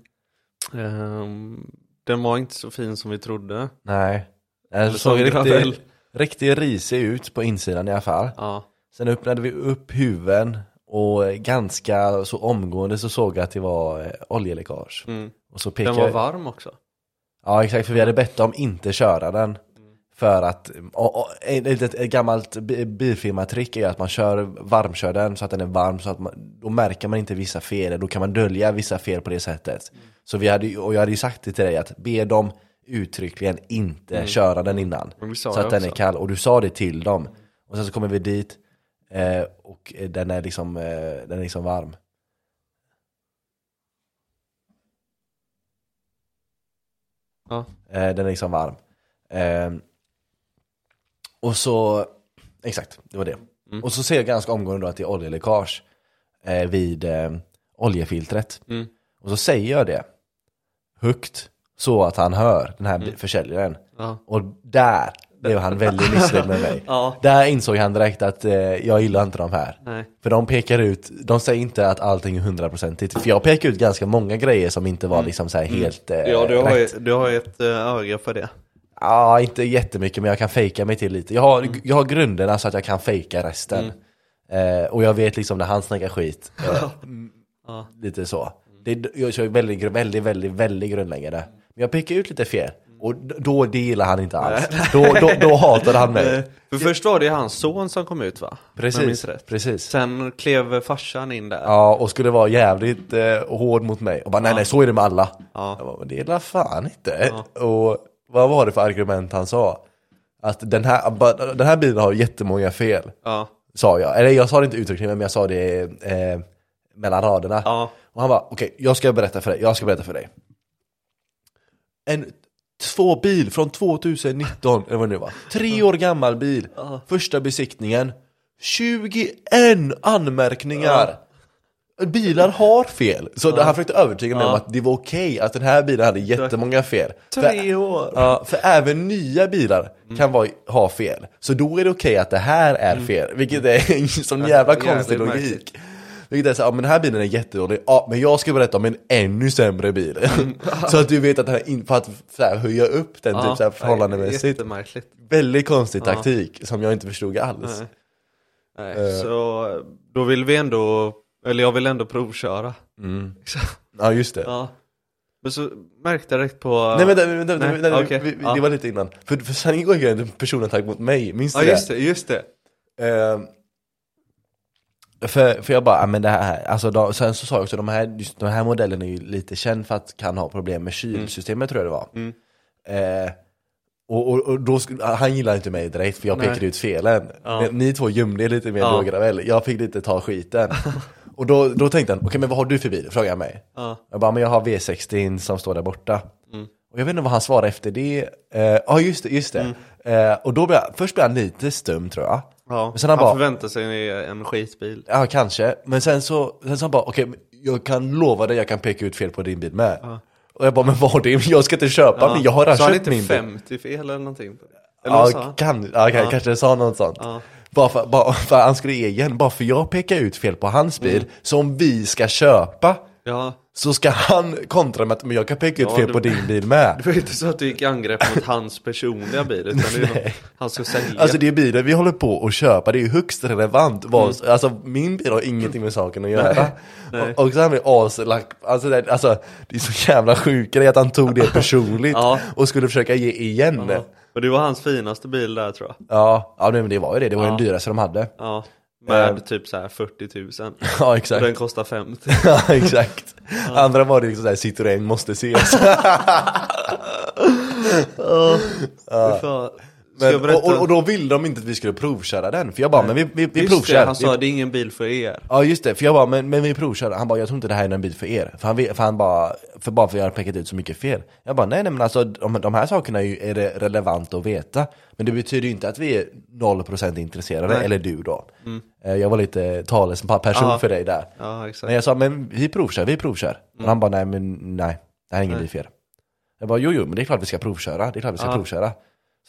Speaker 1: Ehm, den var inte så fin som vi trodde.
Speaker 2: Nej, den såg riktigt, riktigt risig ut på insidan i alla fall.
Speaker 1: Ja.
Speaker 2: Sen öppnade vi upp huven och ganska så omgående så såg jag att det var eh, oljeläckage.
Speaker 1: Mm.
Speaker 2: Och så
Speaker 1: Den
Speaker 2: pekade
Speaker 1: var
Speaker 2: jag...
Speaker 1: varm också.
Speaker 2: Ja exakt, för vi hade bett dem inte köra den. För att, och, och, ett, ett, ett gammalt bi- bilfirmatrick är att man kör, varmkör den så att den är varm så att man, då märker man inte vissa fel, då kan man dölja vissa fel på det sättet. Så vi hade, och jag hade ju sagt det till dig att be dem uttryckligen inte köra den innan. Så att den är kall, och du sa det till dem. Och sen så kommer vi dit eh, och eh, den är liksom, eh, den är liksom varm.
Speaker 1: Ja.
Speaker 2: Eh, den är liksom varm. Och så, exakt, det var det.
Speaker 1: Mm.
Speaker 2: Och så ser jag ganska omgående då att det är oljeläckage eh, vid eh, oljefiltret.
Speaker 1: Mm.
Speaker 2: Och så säger jag det högt så att han hör, den här
Speaker 1: Mm.
Speaker 2: försäljaren.
Speaker 1: Ja.
Speaker 2: Och där blev han väldigt missnöjd med mig.
Speaker 1: Ja.
Speaker 2: Där insåg han direkt att eh, jag gillar inte de här.
Speaker 1: Nej.
Speaker 2: För de pekar ut, de säger inte att allting är hundraprocentigt. För jag pekar ut ganska många grejer som inte var liksom så här helt eh,
Speaker 1: Mm. Ja, du har, ju,
Speaker 2: rätt.
Speaker 1: du har ju ett eh, öga för det.
Speaker 2: Ja, inte jättemycket men jag kan fejka mig till lite. Jag har, jag har grunderna så att jag kan fejka resten. Eh, och jag vet liksom när han snackar skit. Eh,
Speaker 1: Ja.
Speaker 2: Lite så. Det, jag kör väldigt, väldigt, väldigt, väldigt grundläggande. Men jag pekar ut lite fel. Och d- då, det gillar han inte alls. Då, då, då hatar han mig.
Speaker 1: Eh, För först var det hans son som kom ut va?
Speaker 2: Precis, precis.
Speaker 1: Sen klev farsan in där.
Speaker 2: Ja, och skulle vara jävligt eh, hård mot mig. Och bara nej, nej, så är det med alla.
Speaker 1: Ja.
Speaker 2: Jag bara, "Men det är la fan inte. Och vad var det för argument han sa? Att den här, den här bilen har jättemånga fel.
Speaker 1: Ja.
Speaker 2: Sa jag. Eller jag sa det inte uttryckligen, men jag sa det eh, mellan raderna.
Speaker 1: Ja.
Speaker 2: Och han bara, okej, jag ska berätta för dig, jag ska berätta för dig. En två bil från 2019, eller vad det nu var. Tre år gammal bil. Första besiktningen. 21 anmärkningar. Bilar har fel. Så han försökte övertyga mig om att det var okej att den här bilen hade jättemånga fel.
Speaker 1: Tre år.
Speaker 2: Ja, för även nya bilar kan vara, ha fel. Så då är det okej att det här är fel. Vilket är en sån jävla
Speaker 1: Jävligt
Speaker 2: konstig
Speaker 1: märkligt.
Speaker 2: logik. Vilket är så, ja men den här bilen är jättedålig, ja men jag ska berätta om en ännu sämre bil. så att du vet att den här, in, för att här, höja upp den typ så här, förhållandemässigt.
Speaker 1: Jättemärkligt.
Speaker 2: Väldigt konstig taktik som jag inte förstod alls.
Speaker 1: Nej. Nej, så då vill vi ändå, eller jag vill ändå provköra. Så,
Speaker 2: Ja just det.
Speaker 1: ja. Men så märkte jag direkt på...
Speaker 2: Nej vänta, vänta, vänta, vänta
Speaker 1: okej,
Speaker 2: vi, vi,
Speaker 1: ja.
Speaker 2: det var lite innan. För, för sen gick jag en personattack mot mig, minns du
Speaker 1: Ja
Speaker 2: det?
Speaker 1: just det, just det.
Speaker 2: Ehm, för, för jag bara, ja, men det här, alltså då, sen så sa jag också, de här, just den här modellen är ju lite känd för att kan ha problem med kylsystemet tror jag det var.
Speaker 1: Mm.
Speaker 2: Eh, och, och, och då, han gillade inte mig direkt för jag
Speaker 1: Nej.
Speaker 2: pekade ut felen.
Speaker 1: Ja.
Speaker 2: Men Ni två gömde er lite mer
Speaker 1: Ja.
Speaker 2: då jag fick lite ta skiten. och då, då tänkte han, okej men vad har du för bil? Frågade han mig.
Speaker 1: Ja.
Speaker 2: Jag bara, men jag har V60 som står där borta.
Speaker 1: Mm.
Speaker 2: Och jag vet inte vad han svarade efter det. Eh, Ja just det, just det. Eh, och då blev jag, först blev han lite stum tror jag.
Speaker 1: Ja.
Speaker 2: Men sen han
Speaker 1: han
Speaker 2: bara-
Speaker 1: förväntar sig en skitbil.
Speaker 2: Ja, kanske. Men sen så, sen så han bara, okej, jag kan lova dig, jag kan peka ut fel på din bil med. Och jag bara, men vad har det? Jag ska inte köpa min, jag har redan
Speaker 1: Sa han
Speaker 2: köpt
Speaker 1: inte
Speaker 2: min bil.
Speaker 1: 50 fel eller någonting? Eller sa
Speaker 2: Ja,
Speaker 1: han?
Speaker 2: kan, ja, kan, kanske sa något sånt. Bara, för, bara för han skulle ge igen, bara för jag pekar ut fel på hans bil,
Speaker 1: Mm.
Speaker 2: som vi ska köpa,
Speaker 1: Ja,
Speaker 2: så ska han kontra med att men jag kan peka ut
Speaker 1: Ja,
Speaker 2: fel
Speaker 1: det-
Speaker 2: på din bil med.
Speaker 1: det var inte så att du gick i angrepp mot hans personliga bil utan det är ju något han ska sälja.
Speaker 2: Alltså det är bilen vi håller på att köpa, det är ju högst relevant. Vad,
Speaker 1: Mm.
Speaker 2: Alltså min bil har ingenting med saken att göra. Och, och så har vi aslack, alltså, det, alltså det är så jävla sjukt att han tog det personligt
Speaker 1: Ja.
Speaker 2: och skulle försöka ge igen.
Speaker 1: Ja. Och det var hans finaste bil där tror jag.
Speaker 2: Ja, ja men det var ju det, det var
Speaker 1: Ja.
Speaker 2: den dyraste de hade.
Speaker 1: Ja. Med
Speaker 2: Eh.
Speaker 1: typ så här 40 000.
Speaker 2: Ja
Speaker 1: Och
Speaker 2: exakt.
Speaker 1: den kostar 50.
Speaker 2: Ja exakt. Andra var det liksom såhär, Citroën måste ses.
Speaker 1: Fy fan.
Speaker 2: Men, och, och, och då ville de inte att vi skulle provköra den, för jag bara, men vi, vi, vi
Speaker 1: Just
Speaker 2: provkör.
Speaker 1: det, han sa det är ingen bil för er.
Speaker 2: Ja just det, för jag bara, men, men vi provkör. Han bara, jag tror inte det här är en bil för er. För han, för han bara, för bara för jag har pekat ut så mycket fel. Jag bara, nej nej men alltså de, de här sakerna är ju är det relevant att veta. Men det betyder ju inte att vi är 0% intresserade, eller du då. Eh, Jag var lite talesperson för dig där.
Speaker 1: Ja, exakt.
Speaker 2: Men jag sa, men vi provkör, vi provkör. Men han bara, nej men nej, det här är ingen bil för er. Jag bara, jo jo men det är klart vi ska provköra, det är klart vi ska
Speaker 1: Ja.
Speaker 2: provköra.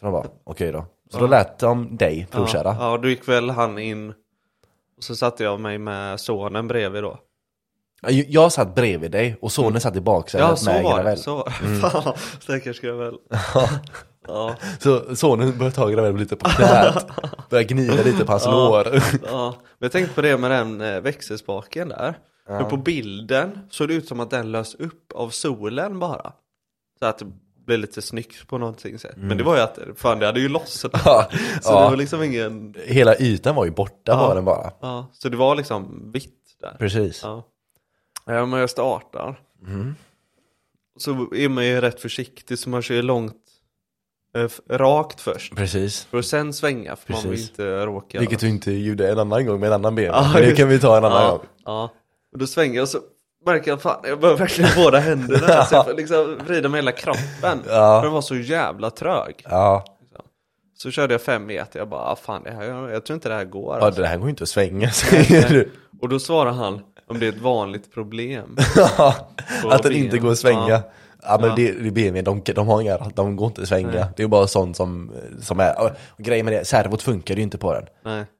Speaker 2: Så de bara, okej då. Så då lät de dig provköra.
Speaker 1: Ja, ja, då gick väl han in och så satte jag mig med sonen bredvid då.
Speaker 2: Jag- Jag satt bredvid dig och sonen satt i baksätet
Speaker 1: Ja, så
Speaker 2: med
Speaker 1: var det.
Speaker 2: Gravel.
Speaker 1: Så. Fan, stackars Gravel. Ja,
Speaker 2: Så sonen började ta Gravel lite på knät, började gnida lite på hans lår.
Speaker 1: ja. Men jag tänkte på det med den eh, växelspaken där. För på bilden såg det ut som att den lös upp av solen bara. Så att det blev lite snyggt på någonting sätt. Men det var ju att, fan det hade ju lossnat.
Speaker 2: Ja,
Speaker 1: Så
Speaker 2: ja.
Speaker 1: det var liksom ingen,
Speaker 2: Hela ytan var ju borta var den bara.
Speaker 1: ja, så det var liksom vitt där.
Speaker 2: Precis.
Speaker 1: Ja. Ja, men jag startar. Så är man ju rätt försiktig så man kör långt eh, rakt först.
Speaker 2: Precis.
Speaker 1: För att sen svänga för man vill
Speaker 2: Precis.
Speaker 1: inte råka.
Speaker 2: Vilket du inte gjorde en annan gång med en annan bil.
Speaker 1: Ja,
Speaker 2: Men det kan vi ta en annan
Speaker 1: ja,
Speaker 2: gång.
Speaker 1: Ja. Och då svänger jag så jag fan, jag behöver verkligen båda händerna. Så jag får liksom vrida med hela kroppen.
Speaker 2: Ja.
Speaker 1: För den var så jävla trög.
Speaker 2: Ja.
Speaker 1: Så körde jag fem meter, jag bara, ah, fan det här, jag, jag tror inte det här går.
Speaker 2: ja,
Speaker 1: Alltså.
Speaker 2: det här går ju inte att svänga säger du.
Speaker 1: Och då svarar han, om det är ett vanligt problem.
Speaker 2: Att den inte går att svänga.
Speaker 1: Ja.
Speaker 2: Ja, men
Speaker 1: Ja.
Speaker 2: det, det BMW, de, de har inga, de går inte att svänga.
Speaker 1: Nej.
Speaker 2: Det är bara sånt som, som är, och grejen med det, servot funkar ju inte på den.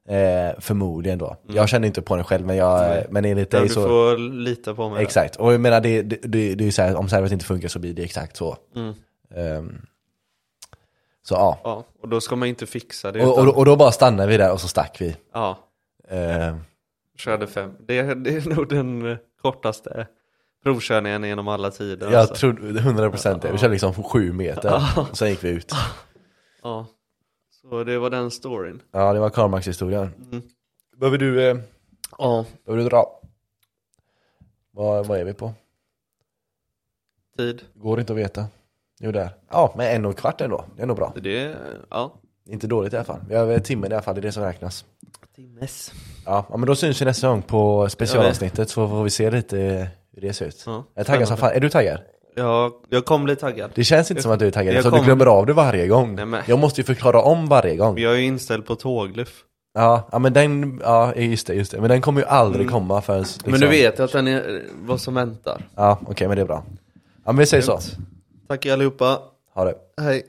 Speaker 2: Eh, förmodligen då. Jag känner inte på den själv men jag,
Speaker 1: Nej.
Speaker 2: men enligt dig
Speaker 1: du
Speaker 2: så
Speaker 1: får lita på mig.
Speaker 2: Exakt, och jag menar det, det, det, det är ju så här, om servot inte funkar så blir det exakt så.
Speaker 1: Mm.
Speaker 2: Ehm, så ja,
Speaker 1: Ja, och då ska man inte fixa det.
Speaker 2: och,
Speaker 1: utan,
Speaker 2: och, och då bara stannade vi där och så stack vi.
Speaker 1: ja,
Speaker 2: Ehm,
Speaker 1: körde fem. Det, det är nog den eh, kortaste provkörningen genom alla tider.
Speaker 2: jag
Speaker 1: alltså.
Speaker 2: trodde 100% det, vi körde liksom sju meter, och sen gick vi ut.
Speaker 1: Ja, så det var den storyn.
Speaker 2: Ja det var Carmax-historien.
Speaker 1: Mm.
Speaker 2: Behöver du, eh,
Speaker 1: Ja,
Speaker 2: behöver du dra? Vad, vad är vi på?
Speaker 1: tid.
Speaker 2: Går inte att veta. Jo där. Ja, men en och en kvart ändå, det är nog bra.
Speaker 1: Det, ja.
Speaker 2: Inte dåligt i alla fall. Vi har väl timmen i alla fall, det är det som räknas.
Speaker 1: Timmes.
Speaker 2: Ja, ja men då syns vi nästa gång på specialavsnittet så får vi se lite hur det ser ut.
Speaker 1: Ja,
Speaker 2: Jag är taggad som fan. Är du taggad?
Speaker 1: Jag, jag kom bli taggad.
Speaker 2: Det känns inte som att du är taggad,
Speaker 1: Jag
Speaker 2: så
Speaker 1: kom-
Speaker 2: du glömmer av det varje gång.
Speaker 1: Nej, men-
Speaker 2: Jag måste ju förklara om varje gång.
Speaker 1: Jag är ju inställd på tågluff.
Speaker 2: Ja, ja men den, ja just det, just det. Men den kommer ju aldrig komma förrän liksom...
Speaker 1: Men du vet att den är vad som väntar.
Speaker 2: Ja, okej men det är bra. Ja men vi säger så.
Speaker 1: Tack allihopa.
Speaker 2: Ha det.
Speaker 1: Hej.